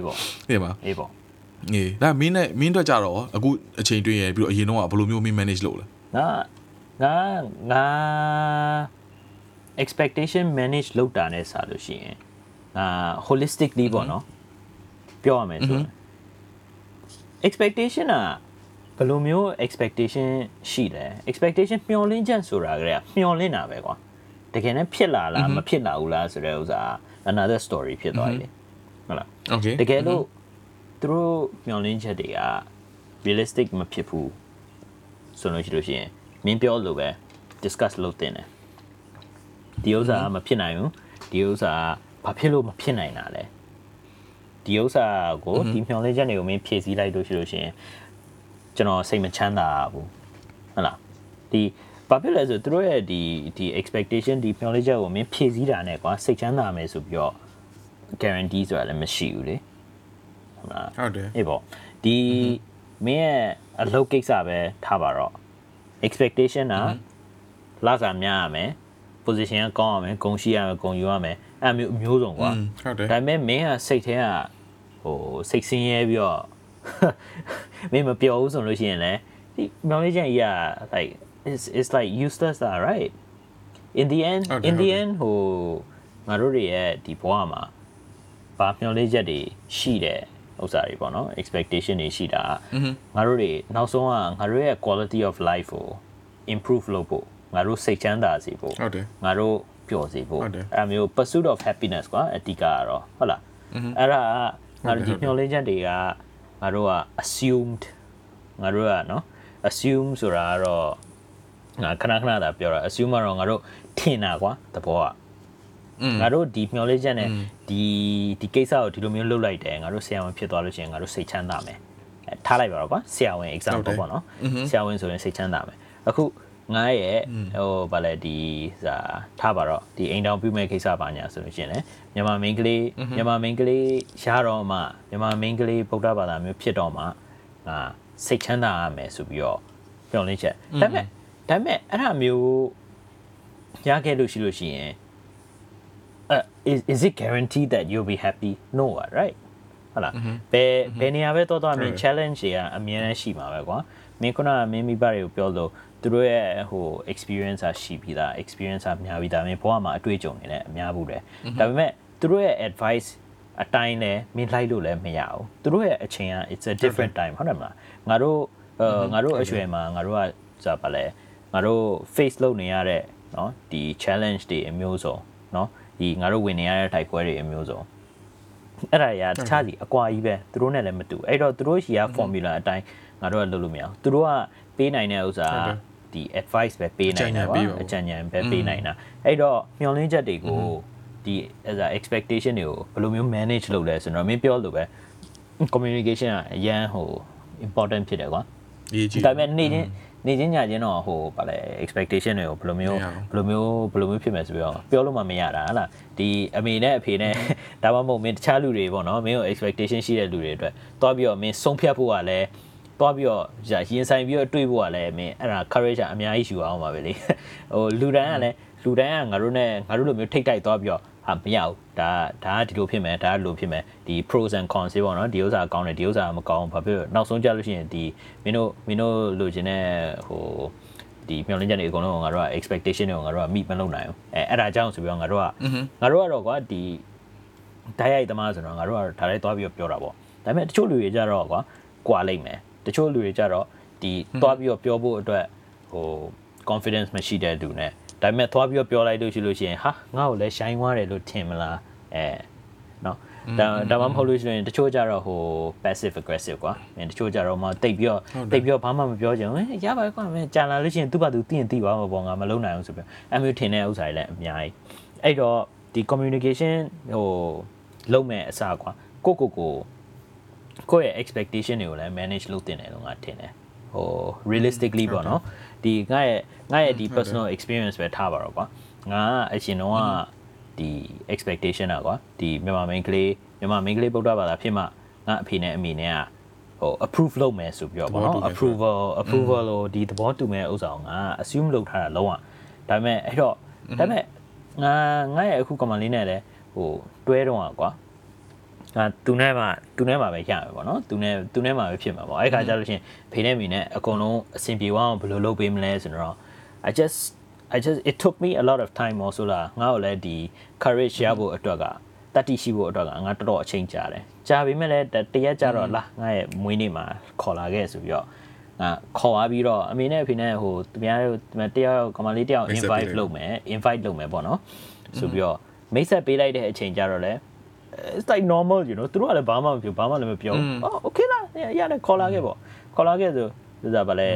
Speaker 1: သိရမလား
Speaker 2: အေးပေါ့
Speaker 1: အေးဒါမင်းနဲ့မင်းအတွက်ကြတော့အခုအချိန်တွင်းရပြီးတော့အရင်တော့ဘယ်လိုမျိုးမင်း manage လုပ်လဲ
Speaker 2: ငါ ငါငါ expectation manage လုပ်တာနဲ့ဆိုလို့ရှိရင်ငါ holistically ပေါ့နော်ပြောရမယ်ဆိုရင် expectation อ่ะဘယ်လိုမျိုး expectation ရှိလဲ expectation မျှော်လင့်ချက်ဆိုတာကလည်းမျှော်လင့်တာပဲကွာတကယ်နဲ့ဖြစ်လာလားမဖြစ်လာဘူးလားဆိုတဲ့ဥစ္စာ another story ဖြစ်သွားပြီဟုတ်လား
Speaker 1: Okay
Speaker 2: တကယ်လို့သူတို့မျှော်လင့်ချက်တွေက realistic မဖြစ်ဘူးဆိုလို့ရှိလို့ရှိရင် မင်းပြောလို့ပဲ discuss လုပ်တင်တယ်ဒီဥစ္စာကမဖြစ်နိုင်ဘူးဒီဥစ္စာကဘာဖြစ်လို့မဖြစ်နိုင်တာလဲဒီဥစ္စာကိုဒီမျှော်လင့်ချက်တွေကိုမင်းဖြည့်ဆည်းလိုက်လို့ရှိလို့ရှိရင်ကျွန်တော်စိတ်မချမ်းသာဘူးဟုတ်လားဒီဘာဖြစ်လဲဆိုသူတို့ရဲ့ဒီဒီ expectation ဒီမျှော်လင့်ချက်ကိုမင်းဖြည့်ဆည်းတာနဲ့ကွာစိတ်ချမ်းသာမယ်ဆိုပြီးတော့ guarantee ဆိုတာလည်းမရှိဘူးလေဟုတ်လား
Speaker 1: ဟုတ်တယ်
Speaker 2: အေးပေါ့ဒီမင်းရဲ့အလုပ်ကိစ္စပဲထားပါတော့ expectation ကလာစားများရမယ် position ကကောင်းရမယ်ဂုံရှိရမယ်ဂုံယူရမယ်အဲ့မျိုးအမျိုးစုံကွာ
Speaker 1: ဟုတ်တယ်
Speaker 2: ဒါပေမဲ့မင်းကစိတ်ထဲကဟိုစိတ်ဆင်းရဲပြီးတော့မင်းမပြောဘူးဆိုလို့ရှိရင်လည်းဒီမျောလေးချက်ကြီးက like it's it's like useless that right in the end
Speaker 1: ဟုတ်တယ်
Speaker 2: in the
Speaker 1: ဟုတ်တယ်
Speaker 2: end ဟိုငါတို့တွေရဲ့ဒီဘဝမှာဘာမျောလေးချက်တွေရှိတဲ့ ဥစ္စာတွေပေါ့နော် expectation တွေရှိတာငါတို့တွေနောက်ဆုံးကငါတို့ရဲ့ quality of life ကို improve လုပ်ဖို့ငါတို့စိတ်ချမ်းသာစေဖို့
Speaker 1: ဟုတ်တယ်
Speaker 2: ငါတို့ပျော်စေဖို့
Speaker 1: ဟုတ်တယ်
Speaker 2: အဲ့ဒါမျိုး pursuit of happiness ကွာအတိကကတော့ဟုတ်လားအဲ့ဒါကငါတို့ဒီမျှော်လင့်ချက်တွေကငါတို့က assumed ငါတို့ကနော် assume ဆိုတာကတော့ငါခဏခဏသာပြောတာ assume ကတော့ငါတို့ထင်တာကွာသဘောက
Speaker 1: อืม
Speaker 2: ငါတို့ဒီမျောလေးချက်နဲ့ဒီဒီကိစ္စကိုဒီလိုမျိုးလုပ်လိုက်တယ်ငါတို့ဆရာဝန်ဖြစ်သွားလို့ရှိရင်ငါတို့စိတ်ချမ်းသာမယ်အဲထားလိုက်ပါတော့ကွာဆရာဝန် example ပေါ့နော်ဆရာဝန်ဆိုရင်စိတ်ချမ်းသာမယ်အခုငါရဲ့ဟိုဗာလဲဒီစာထားပါတော့ဒီအိမ်တောင်ပြုမဲ့ကိစ္စပါညာဆိုလို့ရှိရင်လည်းမြန်မာမင်းကလေးမြန်မာမင်းကလေးရှားတော့မှမြန်မာမင်းကလေးဗုဒ္ဓဘာသာမျိုးဖြစ်တော့မှငါစိတ်ချမ်းသာရမယ်ဆိုပြီးတော့ပြောလင်းချက်ဒါပေမဲ့ဒါပေမဲ့အဲ့ဒါမျိုးရခဲ့လို့ရှိလို့ရှိရင် uh, is is it guaranteed that you'll be happy no what, right ဟုတ်လားဘယ်ဘယ်နေရာပဲတော့တော့မင်း
Speaker 1: Correct.
Speaker 2: challenge တွေကအများကြီးရှိမှာပဲကွာမင်းခုနကမင်းမိဘတွေကိုပြောလို့သူတို့ရဲ့ဟို experience อ่ะရှိပြီးသား experience อ่ะများပြီးသားမင်းဘဝမှာအတွေ့အကြုံတွေလည်းအများဘူးတယ်ဒါပေမဲ့သူတို့ရဲ့ advice အတိုင်းလည်းမင်းလိုက်လို့လည်းမရဘူးသူတို့ရဲ့အချိန်က it's a different time ဟုတ်တယ်မလားငါတို့အဲငါတို့အရွယ်မှာငါတို့ကဆိုတာပါလဲငါတို့ face လုပ်နေရတဲ့เนาะဒီ challenge တွေအမျိုးစုံเนาะ ဒီငါတို့ဝင်နေရတဲ့တိုက်ပွဲတွေအမျိုးစုံအဲ့ဒါတွေကတခြားစီအကွာကြီးပဲသူတို့နဲ့လည်းမတူအဲ့တော့သူတို့ရှိရ formula အတိုင်းငါတို့ကလုပ်လို့မရဘူးသူတို့ကပေးနိုင်တဲ့ဥစ္စာ
Speaker 1: ဟုတ်တယ်
Speaker 2: ဒီ advice ပဲပေးနိုင်တာ
Speaker 1: အကြံဉာဏ်ပေးပါဘူး
Speaker 2: ပါအကြံဉာဏ်ပဲပေးနိုင်တာအဲ့တော့မျှော်လင့်ချက်တွေကိုဒီ as a expectation တွေကိုဘယ်လိုမျိုး manage လုပ်လဲဆိုတော့မင်းပြောလို့ပဲ communication ကအရန်ဟို important ဖြစ်တယ်ကွာ
Speaker 1: ရေးကြည့်
Speaker 2: ဒါပေမဲ့နေချင်း နေချင်းညချင်းတော့ဟိုဗာလဲ expectation တွေကိုဘယ်လိုမျိုး
Speaker 1: မရဘူး
Speaker 2: ဘယ်လိုမျိုးဘယ်လိုမျိုးဖြစ်မယ်ဆိုပြီးတော့ပြောလို့မှမရတာဟလားဒီအမေနဲ့အဖေနဲ့ဒါမှမဟုတ်မင်းတခြားလူတွေပေါ့နော်မင်းကို expectation ရှိတဲ့လူတွေအတွက်တွားပြီးတော့မင်းဆုံးဖြတ်ဖို့ကလည်းတွားပြီးတော့ကြာရင်ဆိုင်ပြီးတော့တွေးဖို့ကလည်းမင်းအဲ့ဒါ courage ကအများကြီးယူအောင်ပါပဲလေဟိုလူတိုင်းကလည်းလူတိုင်းကငါတို့နဲ့ငါတို့လိုမျိုးထိတ်တိုက်သွားပြီးတော့ ဟာမရဘူးဒါဒါကဒီလိုဖြစ်မယ်ဒါကဒီလိုဖြစ်မယ်ဒီ pros and cons တွေပေါ့နော်ဒီဥစ္စာကောင်းတယ်ဒီဥစ္စာမကောင်းဘူးဘာဖြစ်လို့နောက်ဆုံးကြလို့ရှိရင်ဒီမင်းတို့မင်းတို့လိုချင်တဲ့ဟိုဒီမျှော်လင့်ချက်တွေအကုန်လုံးကိုငါတို့က expectation တွေကိုငါတို့က meet မလုပ်နိုင်ဘူးအဲအဲ့ဒါကြောင့်ဆိုပြီးတော့ငါတို့ကငါတို့ကတော့ကွာဒီဓာတ်ရိုက်သမားဆိုတော့ငါတို့ကတော့ဓာတ်ရိုက်သွားပြီးတော့ပြောတာပေါ့ဒါပေမဲ့တချို့လူတွေကြတော့ကွာကွာလိုက်မယ်တချို့လူတွေကြတော့ဒီသွားပြီးတော့ပြောဖို့အတွက်ဟို confidence မရှိတဲ့လူနဲ့ ဒါပေမဲ့သွားပြီးတော့ပြောလိုက်လို့ရှိလို့ရှိရင်ဟာငါ့ကိုလည်း shine သွားတယ်လို့ထင်မလားအဲနော်ဒါဒါမှမဟုတ်လို့ရှိရင်တချို့ကြတော့ဟို passive aggressive ကွာအဲတချို့ကြတော့မှတိတ်ပြီးတော့တိတ်ပြီးတော့ဘာမှမပြောချင်ဘူးဟဲ့ရပါကွာမင်းကြာလာလို့ရှိရင်သူ့ဘာသူသိရင်သိပါမှာပေါ့ငါမလုံးနိုင်အောင်ဆိုပြီးအမျိုးထင်တဲ့ဥစ္စာတွေလည်းအများကြီးအဲ့တော့ဒီ communication ဟိုလုံးမဲ့အစားကွာကိုကိုကိုကိုယ့်ရဲ့ expectation တွေကိုလည်း manage လုပ်တင်တယ်လို့ငါထင်တယ်ဟို realistically ပေါ့နော် ဒီငါရဲ့ငါရဲ့ဒီ personal experience ပဲထားပါတော့ကွာငါအရှင်တော့ကဒီ expectation อ่ะကွာဒီမြန်မာ main ကလေးမြန်မာ main ကလေးဗုဒ္ဓဘာသာဖြစ်မှငါအဖေနဲ့အမေနဲ့ကဟို approve လုပ်မယ်ဆိုပြီးတော့ပေါ့နော်
Speaker 1: သဘောတူမယ်
Speaker 2: approval approval လို့ဒီသဘောတူမဲ့ဥစ္စာကိုငါ assume လုပ်ထားတာလုံးဝဒါပေမဲ့အဲ့တော့ဒါပေမဲ့ငါငါရဲ့အခုကမလေးနဲ့လည်းဟိုတွဲတော့อ่ะကွာ ငါသူနဲ့မှသူနဲ့မှပဲရမယ်ပေါ့နော်သူနဲ့သူနဲ့မှပဲဖြစ်မှာပေါ့အဲ့ခါကျလို့ရှိရင်ဖေနဲ့မိနဲ့အကုန်လုံးအဆင်ပြေအောင်ဘယ်လိုလုပ်ပေးမလဲဆိုတော့ I just I just it took me a lot of time also လာငါ့ကိုလည်းဒီ courage ရဖို့အတွက်ကတတိရှိဖို့အတွက်ကငါတော်တော်အချိန်ကြာတယ်ကြာပြီမဲ့လည်းတရက်ကြာတော့လာငါရဲ့မွေးနေ့မှာခေါ်လာခဲ့ဆိုပြီးတော့ငါခေါ်သွားပြီးတော့အမေနဲ့အဖေနဲ့ဟိုသူများတို့တယောက်ကမလေးတယောက်
Speaker 1: မိတ်ဆက်ပေး
Speaker 2: invite
Speaker 1: လိုက်
Speaker 2: လုပ်မယ် invite လုပ်မယ်ပေါ့နော်ဆိုပြီးတော့မိတ်ဆက်ပေးလိုက်တဲ့အချိန်ကြာတော့လဲ it's like normal you know သူတို့ကလည်းဘာမှမပြောဘာမှလည်းမပြောအော် okay လားရတယ်ခေါ်လာခဲ့ပေါ့ခေါ်လာခဲ့ဆိုသူကဗလဲ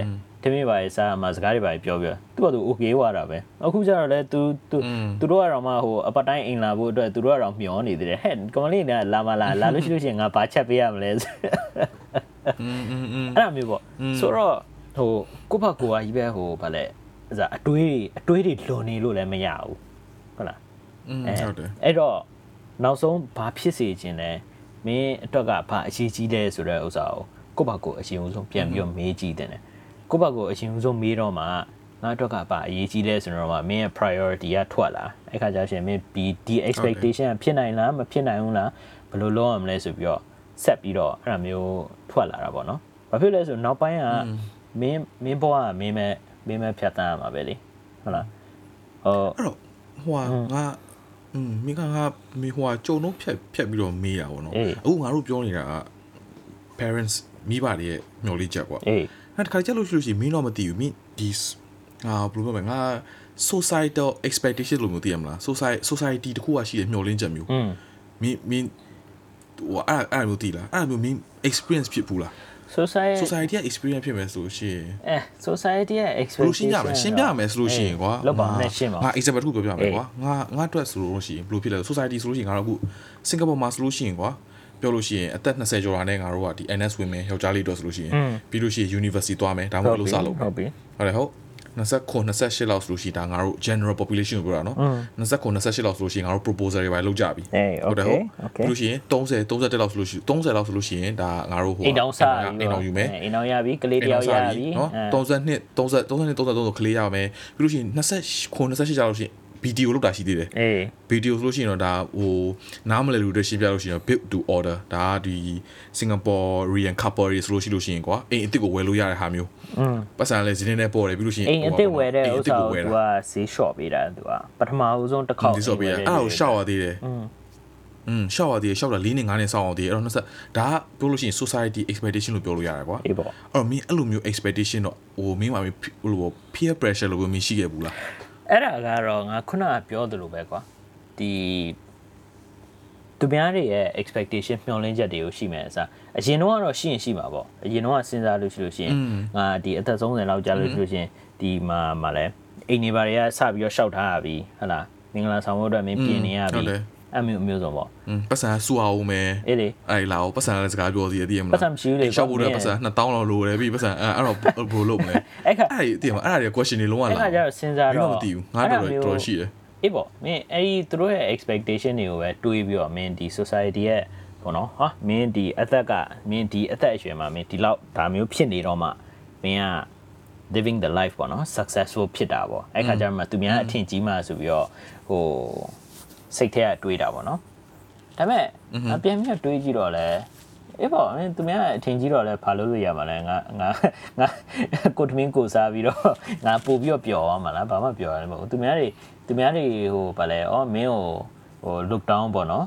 Speaker 2: တမင်းပါရေးစားမှာစကားတွေပါပြောပြောသူကသူ okay ွားတာပဲအခုကျတော့လဲ तू तू သူတို့ကတော့မှဟိုအပတိုင်းအိမ်လာဖို့အတွက်သူတို့ကတော့မျောနေသေးတယ်ဟဲ့ကမလေးကလာမလာလာလို့ရှိလို့ရှိရင်ငါဘာချက်ပေးရမလဲ
Speaker 1: ဆို
Speaker 2: အဲ့လိုမျိုးပေါ့ဆိုတော့ဟိုကိုဖကိုကကြီးပဲဟိုဗလဲအတွေးတွေအတွေးတွေလွန်နေလို့လည်းမရဘူးဟုတ်လားအဲအဲ့တော့ နောက်ဆုံးဘာဖြစ်စေခြင်းလဲမင်းအတွက်ကဘာအရေးကြီးလဲဆိုတဲ့ဥစ္စာကိုကိုယ့်ဘာကိုအရင်ဦးဆုံးပြန်ပြီးတော့မေးကြည့်တယ်နဲ့ကိုယ့်ဘာကိုအရင်ဦးဆုံးမေးတော့မှငါအတွက်ကဘာအရေးကြီးလဲဆိုတော့မှမင်းရဲ့ priority ကထွက်လာအဲ့ခါကျရှင်မင်းဒီဒီ expectation ကဖြစ်နိုင်လားမဖြစ်နိုင်ဘူးလားဘယ်လိုလုပ်ရမလဲဆိုပြီးတော့ဆက်ပြီးတော့အဲ့ဒါမျိုးထွက်လာတာပေါ့နော်ဘာဖြစ်လဲဆိုတော့နောက်ပိုင်းကမင်းမင်းဘဝကမင်းမဲ့မင်းမဲ့ဖြတ်တန်းရမှာပဲလေဟုတ်လားဟို
Speaker 1: အဲ့တော့ဟိုကငါ อืมမိခါကမိဟိုကကြုံတော့ဖြတ်ဖြတ်ပြီးတော့မေးတာပေါ့နော်
Speaker 2: အ
Speaker 1: ခုငါတို့ပြောနေတာက parents မိဘတွေရဲ့မျှော်လင့်ချက်ပေါ့
Speaker 2: အဲ့
Speaker 1: တခါကြက်လို့ရှိလို့ရှိရင်မင်းတော့မသိဘူးမင်းဒီငါဘယ်လိုပြောမလဲငါ societal expectation လို့မျိုးသိရမလား society society တခုကရှိတယ်မျှော်လင့်ချက်မျိုးမင်းမင်းဟိုအဲ့အဲ့မျိုးသိလားအဲ့မျိုးမင်း experience ဖြစ်ဘူးလား
Speaker 2: society
Speaker 1: society က experience ဖြစ်မယ်ဆိုလို့ရှိရင်
Speaker 2: အဲ society ရဲ့
Speaker 1: ဘယ်လို
Speaker 2: expectation
Speaker 1: ရှင်းရမလဲရှင်းပြမယ်ဆိုလို့ရှိရင်ကွာ
Speaker 2: လောက်ပါနဲ့ရှင်းပါ
Speaker 1: ငါ example တစ်ခုပြောပြမယ်ကွာငါငါအတွက်ဆိုလို့ရှိရင်ဘယ်လိုဖြစ်လဲ society ဆိုလို့ရှိရင်ငါတို့အခုစင်ကာပူမှာဆိုလို့ရှိရင်ကွာပြောလို့ရှိရင်အသက်20ကျော်တာနဲ့ငါတို့ကဒီ NS ဝင်မယ်ယောက်ျားလေးအတွက်ဆိုလို့ရှိရင်ပြီးလို့ရှိရင် university သွားမယ်ဒါမှမဟုတ်လို့စလို့
Speaker 2: ဟုတ်ပြီ
Speaker 1: ဟုတ်တယ်ဟုတ် 29 28လောက်ဆိုလို့ရှိရင်ဒါငါတို့ general population ကိုပြောတာနော်29 28လောက်ဆိုလို့ရှိရင်ငါတို့ proposal တွေပဲလုပ်ကြပြီ
Speaker 2: အေး
Speaker 1: ဟုတ်တယ်
Speaker 2: okay
Speaker 1: ဟုတ်
Speaker 2: okay
Speaker 1: ပြီးလို့ရှိရင်30 31လောက်ဆိုလို့ရှိရင်30လောက်ဆိုလို့ရှိရင်ဒါငါတို့ဟို
Speaker 2: အိမ်တောင်စား
Speaker 1: အိမ်တောင်ယူမယ်
Speaker 2: အိမ်တောင်ရပြီကလေးတယောက်ရပြီ
Speaker 1: နော်32 30 32 33ဆိုကလေးရမယ်ပြီးလို့ရှိရင်29 28ကျောက်လို့ရှိရင် ဗီဒီယိုလောက်တာရှိသေးတယ်
Speaker 2: အေး
Speaker 1: ဗီဒီယိုဆိုလို့ရှိရင်တော့ဒါဟိုနားမလည်လူတွေရှင်းပြလို့ရှိရင် build to order ဒါကဒီ Singaporean couple တွေဆိုလို့ရှိလို့ရှိရင်ကွာအိမ်အစ်စ်ကိုဝယ်လို့ရတဲ့ဟာမျိုး
Speaker 2: อืม
Speaker 1: ပတ်စံလည်းဇင်းနေနဲ့ပေါ်တယ်ပြီးလို့ရှိရင်
Speaker 2: အိမ်အစ်စ်ဝယ်တဲ့ဥစ္စာကို
Speaker 1: ဝယ်
Speaker 2: သူ
Speaker 1: တာ
Speaker 2: ကဈေးလျှော့ပေးတာသူကပထမဦးဆုံးတစ်ခေါက်
Speaker 1: ဒီဆိုပြီးအဲ့ဒါကိုရှောက်ရသေးတယ်อืมอืมရှောက်ရသေးတယ်ရှောက်တာ၄နှစ်၅နှစ်စောင့်အောင်သေးတယ်အဲ့တော့20ဒါကပြောလို့ရှိရင် society expectation လို့ပြောလို့ရတယ်ကွာ
Speaker 2: အေးပေါ့
Speaker 1: အဲ့တော့မင်းအဲ့လိုမျိုး expectation တော့ဟိုမင်းမှာဟိုလို peer pressure လို့မျိုးမင်းရှိခဲ့ဘူးလား
Speaker 2: အဲ့ဒါကတော့ငါခုနကပြောသလိုပဲကွာဒီသူများတွေရဲ့ expectation မျှော်လင့်ချက်တွေကိုရှိမယ်အစားအရင်တော့ကတော့ရှိရင်ရှိမှာပေါ့အရင်တော့စဉ်းစားလို့ရှိလို့ရှိရင်ငါဒီအသက်30လောက်ကြာလို့ရှိလို့ရှိရင်ဒီမှာမှာလဲအိမ်နေပါတွေကစပြီးတော့ရှောက်ထားရပြီဟဟလားမင်္ဂလာဆောင်ဖို့အတွက်မင်းပြင်နေရပြီ အမျိုးအမျိုးဆုံးပေါ့
Speaker 1: อืมပတ်စံဆူအောင်မယ်
Speaker 2: အေးလေ
Speaker 1: အဲ့လာပတ်စံလည်းစကားပြောစီရတည်ရမလား
Speaker 2: ပတ်စံမရှိဘူးလေ
Speaker 1: ရှောက်ဖို့တော့ပတ်စံ2000လောက်လိုတယ်ပြီးပတ်စံအဲ့အဲ့တော့ဘယ်လိုလုပ်မလဲ
Speaker 2: အဲ့ခါ
Speaker 1: အဲ့ဒီတည်ရမလားအဲ့ဒါတွေ question တွေလုံးဝ
Speaker 2: အဲ့
Speaker 1: လာ
Speaker 2: ခါကျတော့စဉ်းစား
Speaker 1: မင်း
Speaker 2: တော့
Speaker 1: တော့မသိဘူးငါတော့တော်တော်ရှိတယ်
Speaker 2: အေးပေါ့မင်းအဲ့ဒီသူတို့ရဲ့ expectation တွေကိုပဲတွေးပြီးတော့မင်းဒီ society ရဲ့ပေါ့နော်ဟာမင်းဒီအသက်ကမင်းဒီအသက်အရွယ်မှာမင်းဒီလောက်ဒါမျိုးဖြစ်နေတော့မှမင်းက living the life ပေါ့နော် successful ဖြစ်တာပေါ့အဲ့ခါကျမှသူများအထင်ကြီးမှဆိုပြီးတော့ဟို စိတ်ထဲကတွေးတာပေါ့နော်ဒါပေမဲ့အပြန်ပြန်တွေးကြည့်တော့လဲအေးပေါ့မင်းသူများအထင်ကြီးတော့လဲဘာလို့လို့ရမှာလဲငါငါငါကိုတမင်းကိုစားပြီးတော့ငါပို့ပြီးတော့ပျော်သွားမှာလားဘာမှပျော်ရတယ်မဟုတ်ဘူးသူများတွေသူများတွေဟိုဗာလဲဩမင်းကိုဟို look down ပေါ့နော်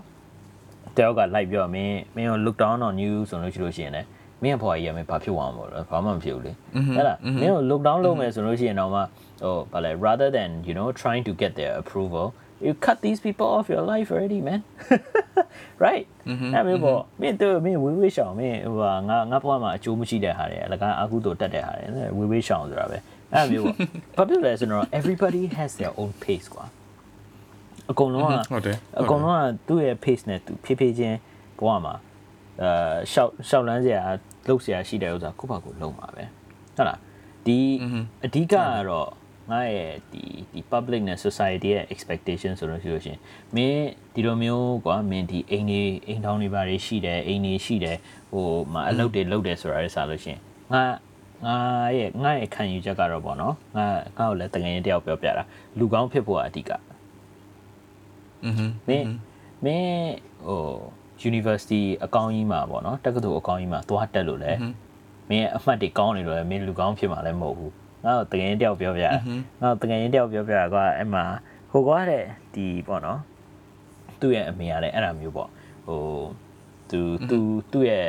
Speaker 2: တယောက်ကလိုက်ပြောမင်းမင်းကို look down on you ဆိုလို့ရှိလို့ရှိရင်လည်းမင်းအဖေကြီးကမင်းဘာဖြစ်သွားမှာပေါ့လဲဘာမှမဖြစ်ဘူးလေဟုတ်လားမင်းကို look down လုပ်မယ်ဆိုလို့ရှိရင်တော့မှဟိုဗာလဲ rather than you know trying to get their approval you cut these people off your life already man right အဲ့မျိုးပေါ့မင်းတို့မင်းဝေးဝေးရှောင်မင်းဟိုဟာငါငါဘဝမှာအကျိုးမရှိတဲ့ဟာတွေအလကားအကုသို့တက်တဲ့ဟာတွေဝေးဝေးရှောင်ဆိုတာပဲအဲ့မျိုးပေါ့ဘာဖြစ်လဲဆိုတော့ everybody has their own pace ကွာအကုန်လုံးက
Speaker 1: ဟုတ်တယ်
Speaker 2: အကုန်လုံးကသူ့ရဲ့ pace နဲ့သူဖြည်းဖြည်းချင်းဘဝမှာအဲရှောက်ရှောက်လန်းစရာလှုပ်စရာရှိတဲ့ဥစ္စာကိုယ့်ဘာကိုယ်လုံးပါပဲဟုတ်လားဒီအဓိကကတော့ ငါရဲ့ဒီဒီ public နဲ့ society ရဲ့ expectation ဆိုလို့ရှိလို့ရှင်မင်းဒီလိုမျိုးကွာမင်းဒီအိမ်နေအိမ်ထောင်တွေဘာတွေရှိတယ်အိမ်နေရှိတယ်ဟိုမအလုပ်တွေလုပ်တယ်ဆိုတာလည်းစားလို့ရှင်ငါငါရဲ့ငါရဲ့ခံယူချက်ကတော့ဗောနော်ငါငါ့ကိုလည်းတကယ်တယောက်ပြောပြတာလူကောင်းဖြစ်ဖို့အဓိက
Speaker 1: အင်း
Speaker 2: မင်းမင်းဟို university အကောင်းကြီးမှာဗောနော်တက္ကသိုလ်အကောင်းကြီးမှာသွားတက်လို့လဲမင်းအမှတ်တွေကောင်းနေလို့လဲမင်းလူကောင်းဖြစ်မှာလည်းမဟုတ်ဘူး ငါ့ကိုတကယ်တယောက်ပြောပြငါ့ကိုတကယ်တယောက်ပြောပြကွာအဲ့မှာဟိုကွာတဲ့ဒီပေါ့နော်သူ့ရဲ့အမေကလည်းအဲ့ဒါမျိုးပေါ့ဟိုသူသူသူ့ရဲ့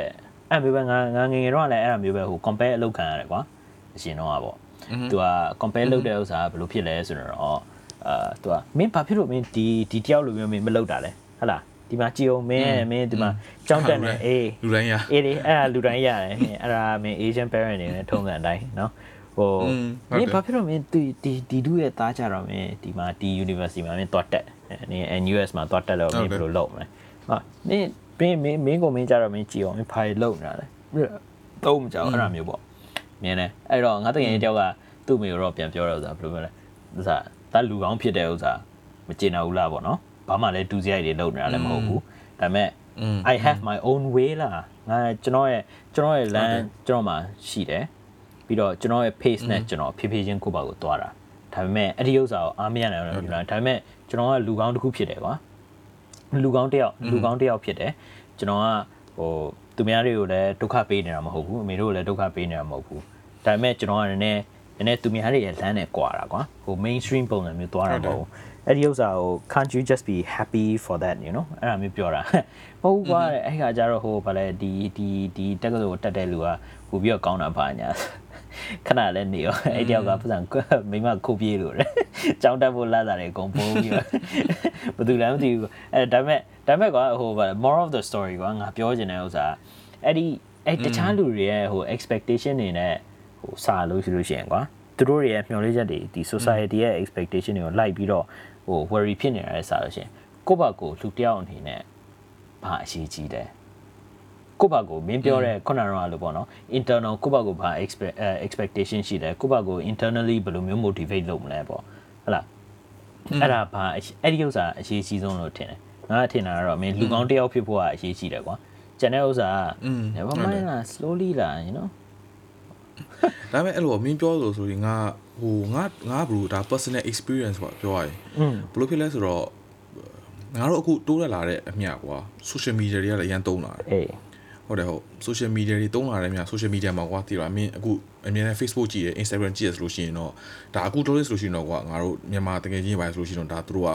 Speaker 2: အဲ့ဘေးဘငါငါငငယ်တော့လည်းအဲ့ဒါမျိုးပဲဟို compare အလုပ်ခံရတယ်ကွာအရှင်တော့ကပေါ့သူက compare လုပ်တဲ့ဥစ္စာကဘယ်လိုဖြစ်လဲဆိုတော့အာသူကမင်းဘာဖြစ်လို့မင်းဒီဒီတယောက်လိုမျိုးမင်းမလုပ်တာလဲဟုတ်လားဒီမှာကြည်အောင်မင်းမင်းဒီမှာကြောင်းတက်နေအေး
Speaker 1: လူတိုင်းရ
Speaker 2: အေးလေအဲ့ဒါလူတိုင်းရတယ်အဲ့ဒါမင်း Asian parent တွေနဲ့ထုံးစံအတိုင်းနော် ဟိုမင်းဘာဖြစ်လို့မင်းဒီဒီဒီဒုရဲ့သားကြတော့မင်းဒီမှာဒီ university မှာမင်းသွားတက်နင်း NUS မှာသွားတက်တော့မင်းဘယ်လိုလုပ်မလဲဟာမင်းမင်းမင်းမင်းကိုမင်းကြတော့မင်းကြည်အောင်မင်းဘာလုပ်နေတာလဲသုံးမကြောက်အဲ့ဒါမျိုးပေါ့မြင်တယ်အဲ့တော့ငါတကယ်တယောက်ကသူ့မိကိုတော့ပြန်ပြောတော့ဥစားဘယ်လိုပြောလဲဥစားဒါလူကောင်းဖြစ်တဲ့ဥစားမကျေနပ်ဘူးလားပေါ့နော်ဘာမှလည်းဒူစရိုက်တွေလုပ်နေတာလည်းမဟုတ်ဘူးဒါပေမဲ့ I have my own way လာငါကျွန်တော်ရဲ့ကျွန်တော်ရဲ့လမ်းကျွန်တော်မှာရှိတယ် ပြီးတော့ကျွန်တော်ရဲ့ pace နဲ့ကျွန်တော်ဖြည်းဖြည်းချင်းကိုယ့်ဘာကိုသွားတာဒါပေမဲ့အဲ့ဒီဥစ္စာကိုအားမရနိုင်ဘူးလို့ပြောတာဒါပေမဲ့ကျွန်တော်ကလူကောင်းတစ်ခုဖြစ်တယ်ကွာလူကောင်းတစ်ယောက်လူကောင်းတစ်ယောက်ဖြစ်တယ်ကျွန်တော်ကဟိုသူများတွေကိုလည်းဒုက္ခပေးနေတာမဟုတ်ဘူးအမေတို့ကိုလည်းဒုက္ခပေးနေတာမဟုတ်ဘူးဒါပေမဲ့ကျွန်တော်ကလည်းနည်းနည်းနည်းသူများတွေရဲ့လမ်းနဲ့ကွာတာကွာဟို mainstream ပုံစံမျိုးသွားတာမဟုတ်ဘူးအဲ့ဒီဥစ္စာကို can't you just be happy for that you know အဲ့ဒါမျိုးပြောတာမဟုတ်ကွာတဲ့အဲ့ခါကျတော့ဟိုဗာလဲဒီဒီဒီတက်ကလေးကိုတက်တဲ့လူကပို့ပြီးတော့ကောင်းတာပါညာ ခဏလည်းနေရောအဲ့တယောက်ကပတ်စံမိမခုပြေးလို့တဲ့ကြောင်းတက်ဖို့လာတာတွေအကုန်ပုံးပြီးတော့ဘယ်သူလဲမသိဘူးအဲဒါပေမဲ့ဒါပေမဲ့ကွာဟိုဗာ more of the story ကွာငါပြောချင်တဲ့ဥစ္စာအဲ့ဒီအဲ့တခြားလူတွေရဲ့ဟို expectation တွေနဲ့ဟိုစာလို့ရှိလို့ရှိရင်ကွာသူတို့တွေရဲ့မျှော်လင့်ချက်တွေဒီ society ရဲ့ expectation တွေကိုလိုက်ပြီးတော့ဟို worry ဖြစ်နေရတဲ့စာလို့ရှိရင်ကိုယ့်ဘက်ကိုလူတစ်ယောက်အနေနဲ့ဘာအရှိကြီးတယ် ကိုယ့်ဘက်ကိုမင်းပြောတဲ့ခုနကတော့လို့ပေါ့နော် internal ကိုယ့်ဘက်ကိုဘာ expect expectation ရှိတယ်ကိုယ့်ဘက်ကို internally ဘယ်လိုမျိုး motivate လုပ်မလဲပေါ့ဟုတ်လားအဲ့ဒါဘာအဲ့ဒီဥစ္စာအရေးကြီးဆုံးလို့ထင်တယ်ငါထင်တာကတော့မင်းလူကောင်းတစ်ယောက်ဖြစ်ဖို့ကအရေးကြီးတယ်ကွာကျန်တဲ့ဥစ္စာက never mind လား slowly လား you know
Speaker 1: ဒါပေမဲ့အဲ့လိုမင်းပြောလို့ဆိုရင်ငါဟိုငါငါဘလို့ဒါ personal experience ပေါ့ပြောရရင်
Speaker 2: อืม
Speaker 1: ဘလို့ဖြစ်လဲဆိုတော့ငါတို့အခုတိုးတက်လာတဲ့အမြကွာ social media တွေကလည်းအရင်တုံးလာတယ်
Speaker 2: အေး
Speaker 1: ဟုတ်တယ်ဟုတ် social media တွေတုံးလာတယ်မြ social media မှာကွာတည်လားမင်းအခုအမြဲတမ်း Facebook ကြည့်တယ် Instagram ကြည့်ရဆိုလို့ရှိရင်တော့ဒါအခုတိုးလို့ဆိုလို့ရှိရင်တော့ကွာငါတို့မြန်မာတကယ်ကြီးပါဆိုလို့ရှိရင်တော့ဒါသူတို့က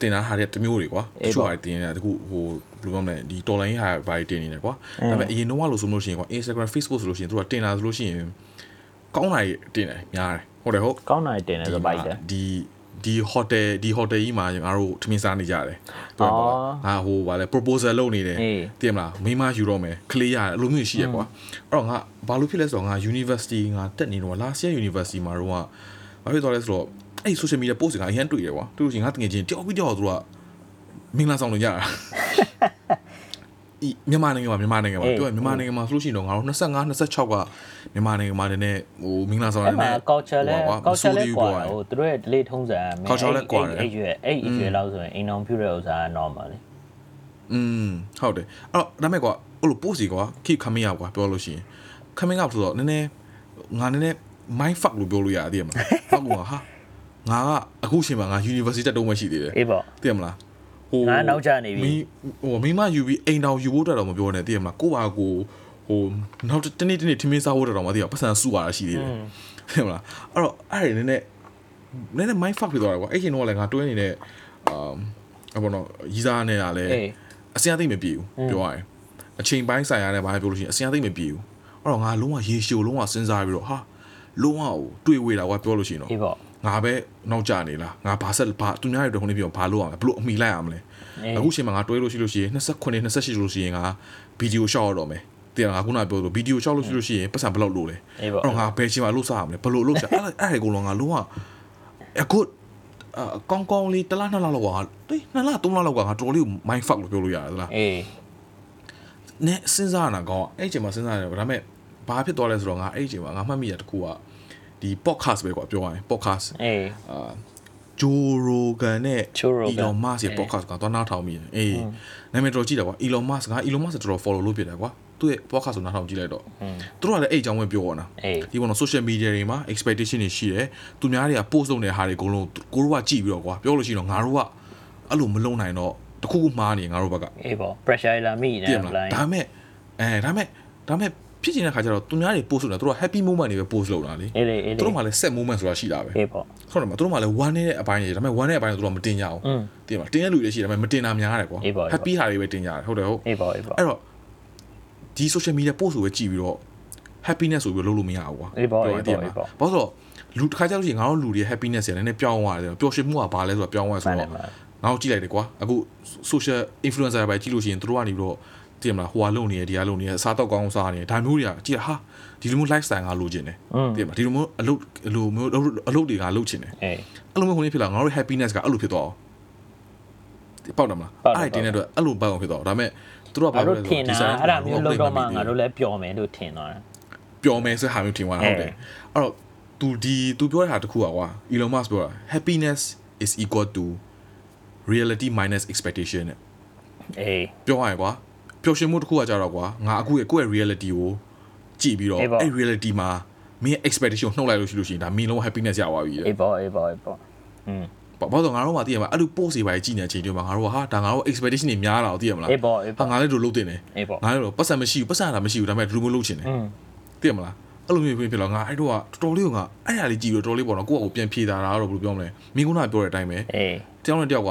Speaker 1: တင်တာဟာတဲ့တမျိုးတွေကွာတချို့ဟာတင်နေတာတခုဟိုဘယ်လိုပြောမလဲဒီတော်လိုင်းဟာဘာတွေတင်နေတယ်ကွာဒါပေမဲ့အရင်တော့လို့ဆိုလို့ရှိရင်ကွာ Instagram Facebook ဆိုလို့ရှိရင်သူကတင်တာဆိုလို့ရှိရင်ကောင်းတာတင်တယ်များတယ်ဟုတ်တယ်ဟုတ်
Speaker 2: ကောင်းနိုင်တယ်နဲ့ဆိုပို က်တယ်
Speaker 1: ဒီဒီ hotel ဒီ hotel ကြီးမှာငါတို့ထမင်းစားနေကြတယ်ပြောပါလားငါဟိုဗာလဲ proposal လုပ်နေတယ်
Speaker 2: အေး
Speaker 1: သိမလားမိမယူတော့မယ်ကလေးရတယ်အဲ့လိုမျိုးရှိရကွာအဲ့တော့ငါဘာလို့ဖြစ်လဲဆိုတော့ငါ university ငါတက်နေတော့ last year university မှာတော့ဘာဖြစ်သွားလဲဆိုတော့အဲ့ social media post ကအရင်တွေ့တယ်ကွာတွေ့လို့ရှိရင်ငါတကယ်ချင်းတယောက်ပြီးတယောက်သူကမင်္ဂလာဆောင်လို့ရတာဤ မြန်မာနိုင်ငံမှာမြန်မာနိုင်ငံမှာပြောရင်မြန်မာနိုင်ငံမှာဆိုလို့ရှိရင်တော့ငါတို့25 26ကမြန်မာနိုင်ငံမှာတည်းနဲ့ဟိုမင်္ဂလာဆောင်ရ
Speaker 2: အဲ့
Speaker 1: တဲ့
Speaker 2: မှာ culture လဲ
Speaker 1: ဟိုကွာ
Speaker 2: culture လဲ
Speaker 1: မဆိုးသေး
Speaker 2: ကွာ
Speaker 1: ဘူး
Speaker 2: ဟိုသူတို့ရဲ့ delay ထုံးစံ
Speaker 1: culture လဲကွာတယ်
Speaker 2: အဲ့ရွယ်အဲ့ရွယ်လောက်ဆိုရင်အိမ်အောင်ပြုတဲ့ဥစ္စာက normal လေ
Speaker 1: อืมဟုတ်တယ်အဲ့တော့ဒါမဲ့ကွာအဲ့လို post ကြီးကွာ keep coming up ကွာပြောလို့ရှိရင် coming up ဆိုတော့နည်းနည်းငါနည်းနည်း mind fuck လို့ပြောလို့ရတယ်မလားဟုတ်ကွာဟာငါကအခုချိန်မှာငါ university တက်တော့မှရှိသေးတယ်
Speaker 2: အေးပေါ့
Speaker 1: သိရမလား ဟို
Speaker 2: ငါနောက်ကျနေပြီ
Speaker 1: မင်းဟိုမိမယူပြီးအိမ်တော်ယူဖို့တက်တော့မပြောနဲ့သိရမလားကိုပါကိုဟိုနောက်တနေ့တနေ့ထမင်းစားဖို့တက်တော့မသိရပတ်စံစုရတာရှိသေးတယ်သိရမလားအဲ့တော့အဲ့ဒီနည်းနည်းနည်းနည်း mind fuck ဖြစ်သွားတယ်ကွာအဲ့ချိန်တော့လည်းငါတွဲနေတဲ့အာအဘောနော်ရီးစားနေတာလည်း
Speaker 2: အေး
Speaker 1: အစင်အသိမ့်မပြေဘူးပြောရရင်အချိန်ပိုင်းဆိုင်ရတဲ့ဘာပဲပြောလို့ရှိရင်အစင်အသိမ့်မပြေဘူးအဲ့တော့ငါလုံးဝရေရှိုးလုံးဝစဉ်းစားပြီးတော့ဟာလုံးဝတွေ့ဝေးတာကွာပြောလို့ရှိရင်တော့
Speaker 2: အေးပေါ့
Speaker 1: ငါပဲနောက်ကျနေလားငါဘာဆက်ဘာသူများတွေတော့ခုနေပြောဘာလို့အောင်လဲဘလို့အမိလိုက်အောင်လဲ
Speaker 2: အေး
Speaker 1: အခုချိန်မှာငါတွဲလို့ရှိလို့ရှိရင်29 28လို့ရှိရင်ငါဗီဒီယိုရှော့ရတော့မယ်တင်ငါခုနပြောလို့ဗီဒီယိုရှော့လို့ရှိလို့ရှိရင်ပတ်စံဘယ်လောက်လို့လဲ
Speaker 2: အေးပေါ့
Speaker 1: အဲ့တော့ငါဘယ်ချိန်မှာလို့စားရမလဲဘလို့လို့စားအဲ့ဒါအဲ့ဒါကိုလုံးငါလုံးဝအခုအကောင်းကောင်းလေးတစ်လားနှစ်လားလောက်ကငါတိနှစ်လားသုံးလားလောက်ကငါတော်လေး mind fuck လို့ပြောလို့ရတယ်သလား
Speaker 2: အေး
Speaker 1: နဲ့စဉ်းစားရတာကောင်းအဲ့ဒီချိန်မှာစဉ်းစားရတယ်ဒါပေမဲ့ဘာဖြစ်သွားလဲဆိုတော့ငါအဲ့ဒီချိန်မှာငါမှတ်မိရတခုက ဒီ podcast ပဲကွာပြောရရင် podcast
Speaker 2: အေး
Speaker 1: အာဂျိုရိုဂန်နဲ့
Speaker 2: Joe Rogan
Speaker 1: Elon Musk ရဲ့ podcast ကတော့နားထောင်မိတယ်အေးနာမည်တော်ကြည့်တာကွာ Elon Musk က Elon Musk တော်တော် follow လုပ်ပြတယ်ကွာသူ့ရဲ့ podcast ကိုနားထောင်ကြည့်လိုက်တော့သူတို့ကလည်းအဲ့အကြောင်းပဲပြောနေတာ
Speaker 2: အေး
Speaker 1: ဒီပေါ်တော့ social media တွေမှာ expectation တွေရှိတယ်သူများတွေက post လုပ်နေတဲ့ဟာတွေအကုန်လုံးကိုတို့ကကြည့်ပြီးတော့ကွာပြောလို့ရှိရင်တော့ငါတို့ကအဲ့လိုမလုံနိုင်တော့တခုခုမှားနေငါတို့ဘက်က
Speaker 2: အေးပေါ့ pressure လာမိနေ
Speaker 1: တည်
Speaker 2: တယ်
Speaker 1: မ
Speaker 2: ဘ
Speaker 1: လား
Speaker 2: လိုင်း
Speaker 1: ဒါမဲ့အဲဒါမဲ့ဒါမဲ့ ဖြစ်ချင်တဲ့ခါကျတော့သူများတွေ post လုပ်တာသူတို့က happy moment တွေပဲ post လုပ်တာလေ
Speaker 2: အေးလေအေး
Speaker 1: သူ
Speaker 2: လေ
Speaker 1: တို့မှလည်း set moment ဆိုတာရှိတာပဲ
Speaker 2: အေးပေါ့
Speaker 1: ဟုတ်တယ်မသူတို့မှလည်း one နဲ့အပိုင်းတွေဒါပေမဲ့ one နဲ့အပိုင်းကသူတို့ကမတင်ကြအောင်
Speaker 2: อืม
Speaker 1: တင်ပါတင်တဲ့လူတွေရှိတယ်ဒါပေမဲ့မတင်တာများတယ်ကွာ
Speaker 2: အေးပေါ့အေးပေါ့
Speaker 1: happy ဟာတွေပဲတင်ကြတယ်ဟုတ်တယ်ဟုတ်
Speaker 2: အေးပေါ့အေးပေါ့
Speaker 1: အဲ့တော့ဒီ social media post ကိုပဲကြည့်ပြီးတော့ happiness ဆိုပြီးလုပ်လို့မရဘူးကွာ
Speaker 2: အေးပေါ့
Speaker 1: ပြောရ
Speaker 2: အေး
Speaker 1: တည်
Speaker 2: ပေါ့
Speaker 1: မှာ
Speaker 2: အေးပေါ့
Speaker 1: ဘာလို့ဆိုတော့လူတစ်ခါကျလို့ရှိရင်ငါတို့လူတွေ happiness တွေလည်းနည်းနည်းပြောင်းသွားတယ်ပျော်ရွှင်မှုကဘာလဲဆိုတော့ပြောင်းသွားဆို
Speaker 2: မှန်တ
Speaker 1: တော့
Speaker 2: ယ်မှန်တယ်
Speaker 1: ငါတို့ကြည့်လိုက်တယ်ကွာအခု social influencer ပဲကြည့်လို့ရှိရင်တို့ကနေပြီးတော့ သိရမလားဟိုဟာလုံနေရဒီဟာလုံနေရစားတော့ကောင်းစားနေဒါမျိုးတွေကကြည့်ဟာဒီလိုမျိုး lifestyle ကလိုချင်တယ်သိရမလားဒီလိုမျိုးအလုပ်အလိုမျိုးအလုပ်တွေကလုပ်ချင်တယ်
Speaker 2: အဲ
Speaker 1: အဲ့လိုမျိုးဟိုနေ့ဖြစ်လာငါတို့ happiness ကအဲ့လိုဖြစ်သွားအောင်ပေါက်တယ်မလားအဲ့ဒီတင်းတဲ့အတွက်အဲ့လိုပေါက်အောင်ဖြစ်သွားအောင်ဒါပေမဲ့သူတို့ကဘာလို့လဲ
Speaker 2: ဆိုတော့ဒီစားအဲ့ဒါမျိုးလုပ်တော့မှငါတို့လည်းပျော်မယ်လို့ထင်သွားတယ်
Speaker 1: ပျော်မယ်ဆိုတဲ့ဟာမျိုးထင်သွားတာဟုတ်တယ်အဲ့တော့ तू ဒီ तू ပြောတဲ့ဟာတခုอ่ะကွာ Elon Musk ပြောတာ happiness is equal to reality minus expectation နဲ့
Speaker 2: အေး
Speaker 1: ပြောရရင်ကွာ ပျော်ရွှင်မှုတစ်ခုကကြတော့ကွာငါအခုရဲ့ကိုယ့်ရဲ့ reality ကိုကြည့်ပြီးတော့
Speaker 2: အေးပေါ့
Speaker 1: အဲ့ reality မှာမင်းရဲ့ expectation ကိုနှုတ်လိုက်လို့ရှိလို့ရှိရင်ဒါမင်းလုံးဝ happiness ရသွားပြီတဲ့
Speaker 2: အေးပေါ့အေးပေါ့အေးပေါ့อืม
Speaker 1: ဘာဘာလို့ငါတို့မှသိရမှာအဲ့လို post တွေပါကြည့်နေတဲ့အချိန်တွေမှာငါတို့ကဟာဒါငါတို့ expectation တွေများလာတော့သိရမလား
Speaker 2: အေးပေါ့အေး
Speaker 1: ဟာ
Speaker 2: ပေါ့
Speaker 1: ငါလည်းတို့လုပ်တင်တယ်
Speaker 2: အေးပေါ့
Speaker 1: ငါလည်းတော့ပတ်စံမရှိဘူးပတ်စံတာမရှိဘူးဒါပေမဲ့ဒီလိုမျိုးလုပ်ချင်တယ်
Speaker 2: อืม
Speaker 1: သိရမလားအဲ့လိုမျိုးဖြစ်ဖြစ်တော့ငါအဲ့တော့ကတော်တော်လေးကငါအဲ့ဒါလေးကြည့်ပြီးတော့တော်တော်လေးပေါ့နော်ကိုယ့်အကိုပြန်ဖြေတာတာတော့ဘယ်လိုပြောမလဲမင်းကနာပြောတဲ့အတိုင်းပဲ
Speaker 2: အေး
Speaker 1: တယောက်နဲ့တယောက်က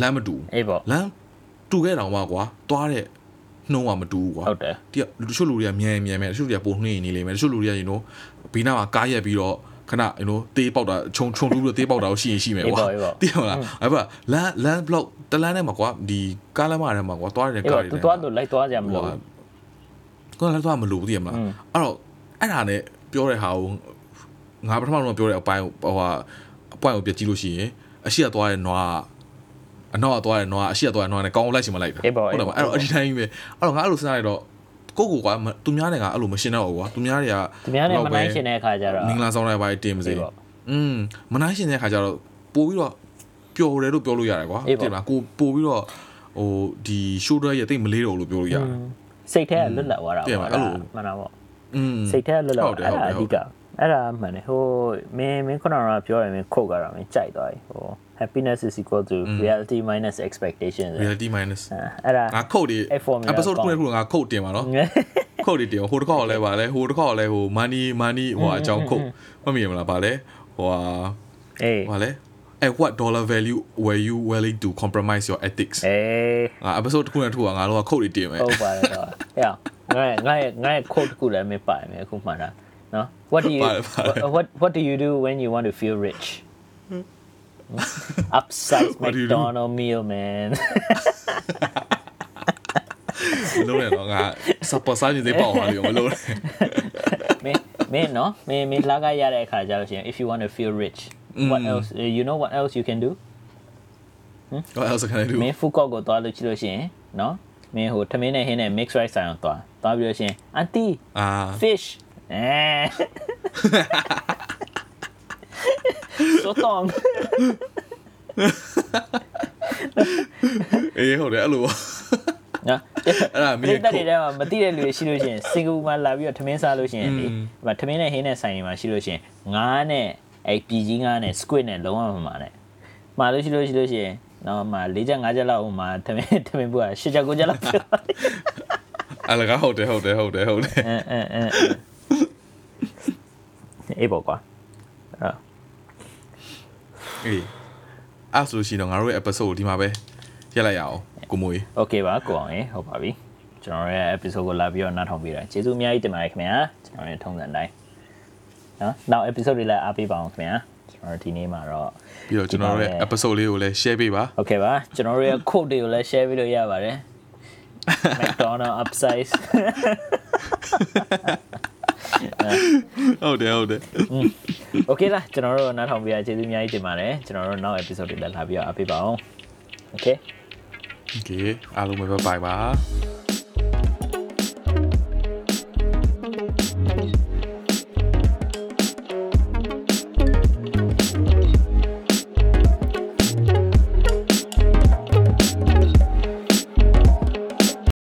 Speaker 1: လမ်းမတူ
Speaker 2: အေးပေါ့
Speaker 1: လမ်းတူခဲ့တောင်မှကွာသွားတဲ့ နှုံးကမတူဘူးကွာ
Speaker 2: ဟုတ်တယ်
Speaker 1: တယောက်တချို့လူတွေကမြန်မြန်မယ်တချို့တွေကပုံနှင်းနေလိမ့်မယ်တချို့လူတွေက you know ဘေးနားမှာကားရက်ပြီးတော့ခဏ you know တေးပေါက်တာခြုံခြုံတူးပြီးတေးပေါက်တာကိုရှိရင်ရှိမယ်ကွာ
Speaker 2: အေးပေါ့အေးပေါ့
Speaker 1: တိရမလားအဲ့ပါလမ်းလမ်း block တလမ်းထဲမှာကွာဒီကားလမ်းမထဲမှာကွာသွားနေတဲ့
Speaker 2: အေး
Speaker 1: ကား
Speaker 2: ပေါ့
Speaker 1: တွေ
Speaker 2: သူသွားလို့လိုက်သွားကြမ
Speaker 1: ဟို
Speaker 2: လို့
Speaker 1: ကလည်းသွားမလို့သိရမလား
Speaker 2: อืม
Speaker 1: အဲ့တော့အဲ့ဒါနဲ့ပြောတဲ့ဟာကိုငါပထမတော့ပြောတဲ့အပိုင်းဟိုဟာအပိုင်းကိုပြကြည့်လို့ရှိရင်အရှိကသွားတဲ့နွား အနောက်ကသွားတဲ့နွားအရှိကသွားတဲ့နွားနဲ့ကောင်းလိုက်ချင်မလိုက်တာ
Speaker 2: အေးပေါ့
Speaker 1: ဟုတ်တယ်မအဲ့တော့အဒီတိုင်းပဲအဲ့တော့ငါအဲ့လိုစဉ်းစားလိုက်တော့ကိုကိုကွာသူများတွေကအဲ့လိုမရှင်းတော့ဘူးကွာသူများတွေက
Speaker 2: သူများနဲ့မနိုင်ရှင်တဲ့အခါကျတော့
Speaker 1: မင်္ဂလာဆောင်လိုက်ပါတင်ပါစေ
Speaker 2: အေးပေါ့
Speaker 1: อืมမနိုင်ရှင်တဲ့ခါကျတော့ပို့ပြီးတော့ပျော်တယ်လို့ပြောလို့ရတယ်ကွာ
Speaker 2: အေးပေါ့
Speaker 1: မလားကိုပို့ပြီးတော့ဟိုဒီ shoulder ရဲ့တိတ်မလေးတော့လို့ပြောလို့ရတယ်
Speaker 2: စိတ်ထဲကလွတ်လပ်သွားတာ
Speaker 1: တကယ်ပါ
Speaker 2: ပေါ့
Speaker 1: အဲ့လို
Speaker 2: မှန်တာပေါ့
Speaker 1: อืม
Speaker 2: စိတ်ထဲကလွတ်လပ်
Speaker 1: ဟုတ်တယ်
Speaker 2: အဲ့ဒါအ
Speaker 1: ဟုတ်
Speaker 2: ဓိ
Speaker 1: တယ်
Speaker 2: က အဲ့ဒါမှန်တယ်ဟိုမင်းမင်းခုနကပြောရမင်းခုတ်ကြတာမင်းကြိုက်သွားပြီဟို happiness is equal to reality minus expectation ဆို
Speaker 1: reality minus
Speaker 2: အဲ့ဒါ
Speaker 1: ငါခုတ်ဒီ
Speaker 2: အဲ့ formula
Speaker 1: episode
Speaker 2: ကောင်း
Speaker 1: ခုနဲ့ခုငါခုတ်တင်ပါနော်ခုတ်ဒီတင်ဟိုတစ်ခေါက်လည်းပါလဲဟိုတစ်ခေါက်လည်းဟို money money ဟိုအကြောင်းခုတ်မမြင်မလားပါလဲဟိုဟာ
Speaker 2: အေး
Speaker 1: ပါလဲ at what dollar value were you willing to compromise your ethics
Speaker 2: အေး
Speaker 1: ငါ episode တစ်ခုနဲ့တစ်ခုကငါတို့ကခုတ်ဒီတင်မယ်
Speaker 2: ဟုတ်ပါတယ်တော့ဟဲ့ငါငါငါ quote တခုလည်းမပါမယ်အခုမှတ်တာ နော် what do you
Speaker 1: ပါတယ်ပါတယ်
Speaker 2: what what do you do when you want to feel rich upsize *laughs*
Speaker 1: What do you do?
Speaker 2: McDonald meal man
Speaker 1: မလို့နဲ့တော့ငါ support စားနေသေးပေါ့ပါလေမလို့နဲ့
Speaker 2: မင်းမင်းနော်မင်းမင်းလာကရတဲ့အခါကျလို့ရှိရင် *laughs* if you want to feel rich what else uh, you know what else you can do
Speaker 1: what else can I do
Speaker 2: မင်းဖူကော့ကိုသွားလို့ချလို့ရှိရင်နော်မင်းဟိုထမင်းနဲ့ဟင်းနဲ့ mix rice ဆိုင်အောင်သွားသွားပြီးလို့ရှိရင် auntie
Speaker 1: အာ
Speaker 2: fish အဲဆိုတော့
Speaker 1: အေးဟုတ်တယ်အဲ့လိုပေါ့
Speaker 2: နော်
Speaker 1: အဲ့ဒါမင်း
Speaker 2: မိ
Speaker 1: ရဲ့
Speaker 2: သက်တွေထဲမှာမသိတဲ့လူတွေရှိလို့ရှိရင်စင်ကာပူမှာလာပြီးတော့ထမင်းစားလို့ရှိရင်လေဒီမှာထမင်းနဲ့ဟင်းနဲ့ဆိုင်တွေမှာရှိလို့ရှိရင်ငါးနဲ့အဲ့ပြည်ကြီးငါးနဲ့ squid နဲ့လုံးဝမမှာနဲ့မှာလို့ရှိလို့ရှိလို့ရှိရင်နော်မှာ၄ချက်၅ချက်လောက်ဟိုမှာထမင်းထမင်းဘူးက၈ချက်၉ချက်လောက်ပြော
Speaker 1: အဲ့လကဟုတ်တယ်ဟုတ်တယ်ဟုတ်တယ်ဟုတ်တယ်
Speaker 2: အဲအဲအဲ အေးပေါ့ကွာအာ
Speaker 1: အေးအဲ့ဆိုလို့ရှိရင်တော့ငါတို့ရဲ့ episode ကိုဒီမှာပဲရက်လိုက်ရအောင်ကိုမွေ
Speaker 2: โอเคပါကိုအောင်ရေဟုတ်ပါပြီကျွန်တော်ရဲ့ episode ကိုလာပြီးတော့နားထောင်ပေးတာကျေးဇူးအများကြီးတင်ပါတယ်ခင်ဗျာကျွန်တော်ရဲ့ထုံးစံတိုင်းနော်နောက် episode တွေလည်းအားပေးပါအောင်ခင်ဗျာကျွန်တော်ဒီနေ့မှာတော့
Speaker 1: ပြီးတော့ကျွန်တော်တို့ရဲ့ episode လေးကိုလည်း share ပေးပါ
Speaker 2: โอเคပါကျွန်တော်တို့ရဲ့ quote တွေကိုလည်း share ပေးလို့ရပါတယ် McDonald upsize
Speaker 1: ဟုတ်တယ်ဟုတ်တယ်
Speaker 2: โอเคလားကျွန်တော်တို့နားထောင်ပေးရကျေးဇူးအများကြီးတင်ပါတယ်ကျွန်တော်တို့နောက် episode တွေလည်းလာပြီးတော့အားပေးပါအောင်โอเค
Speaker 1: โอเคအားလုံးပဲ bye bye ပါ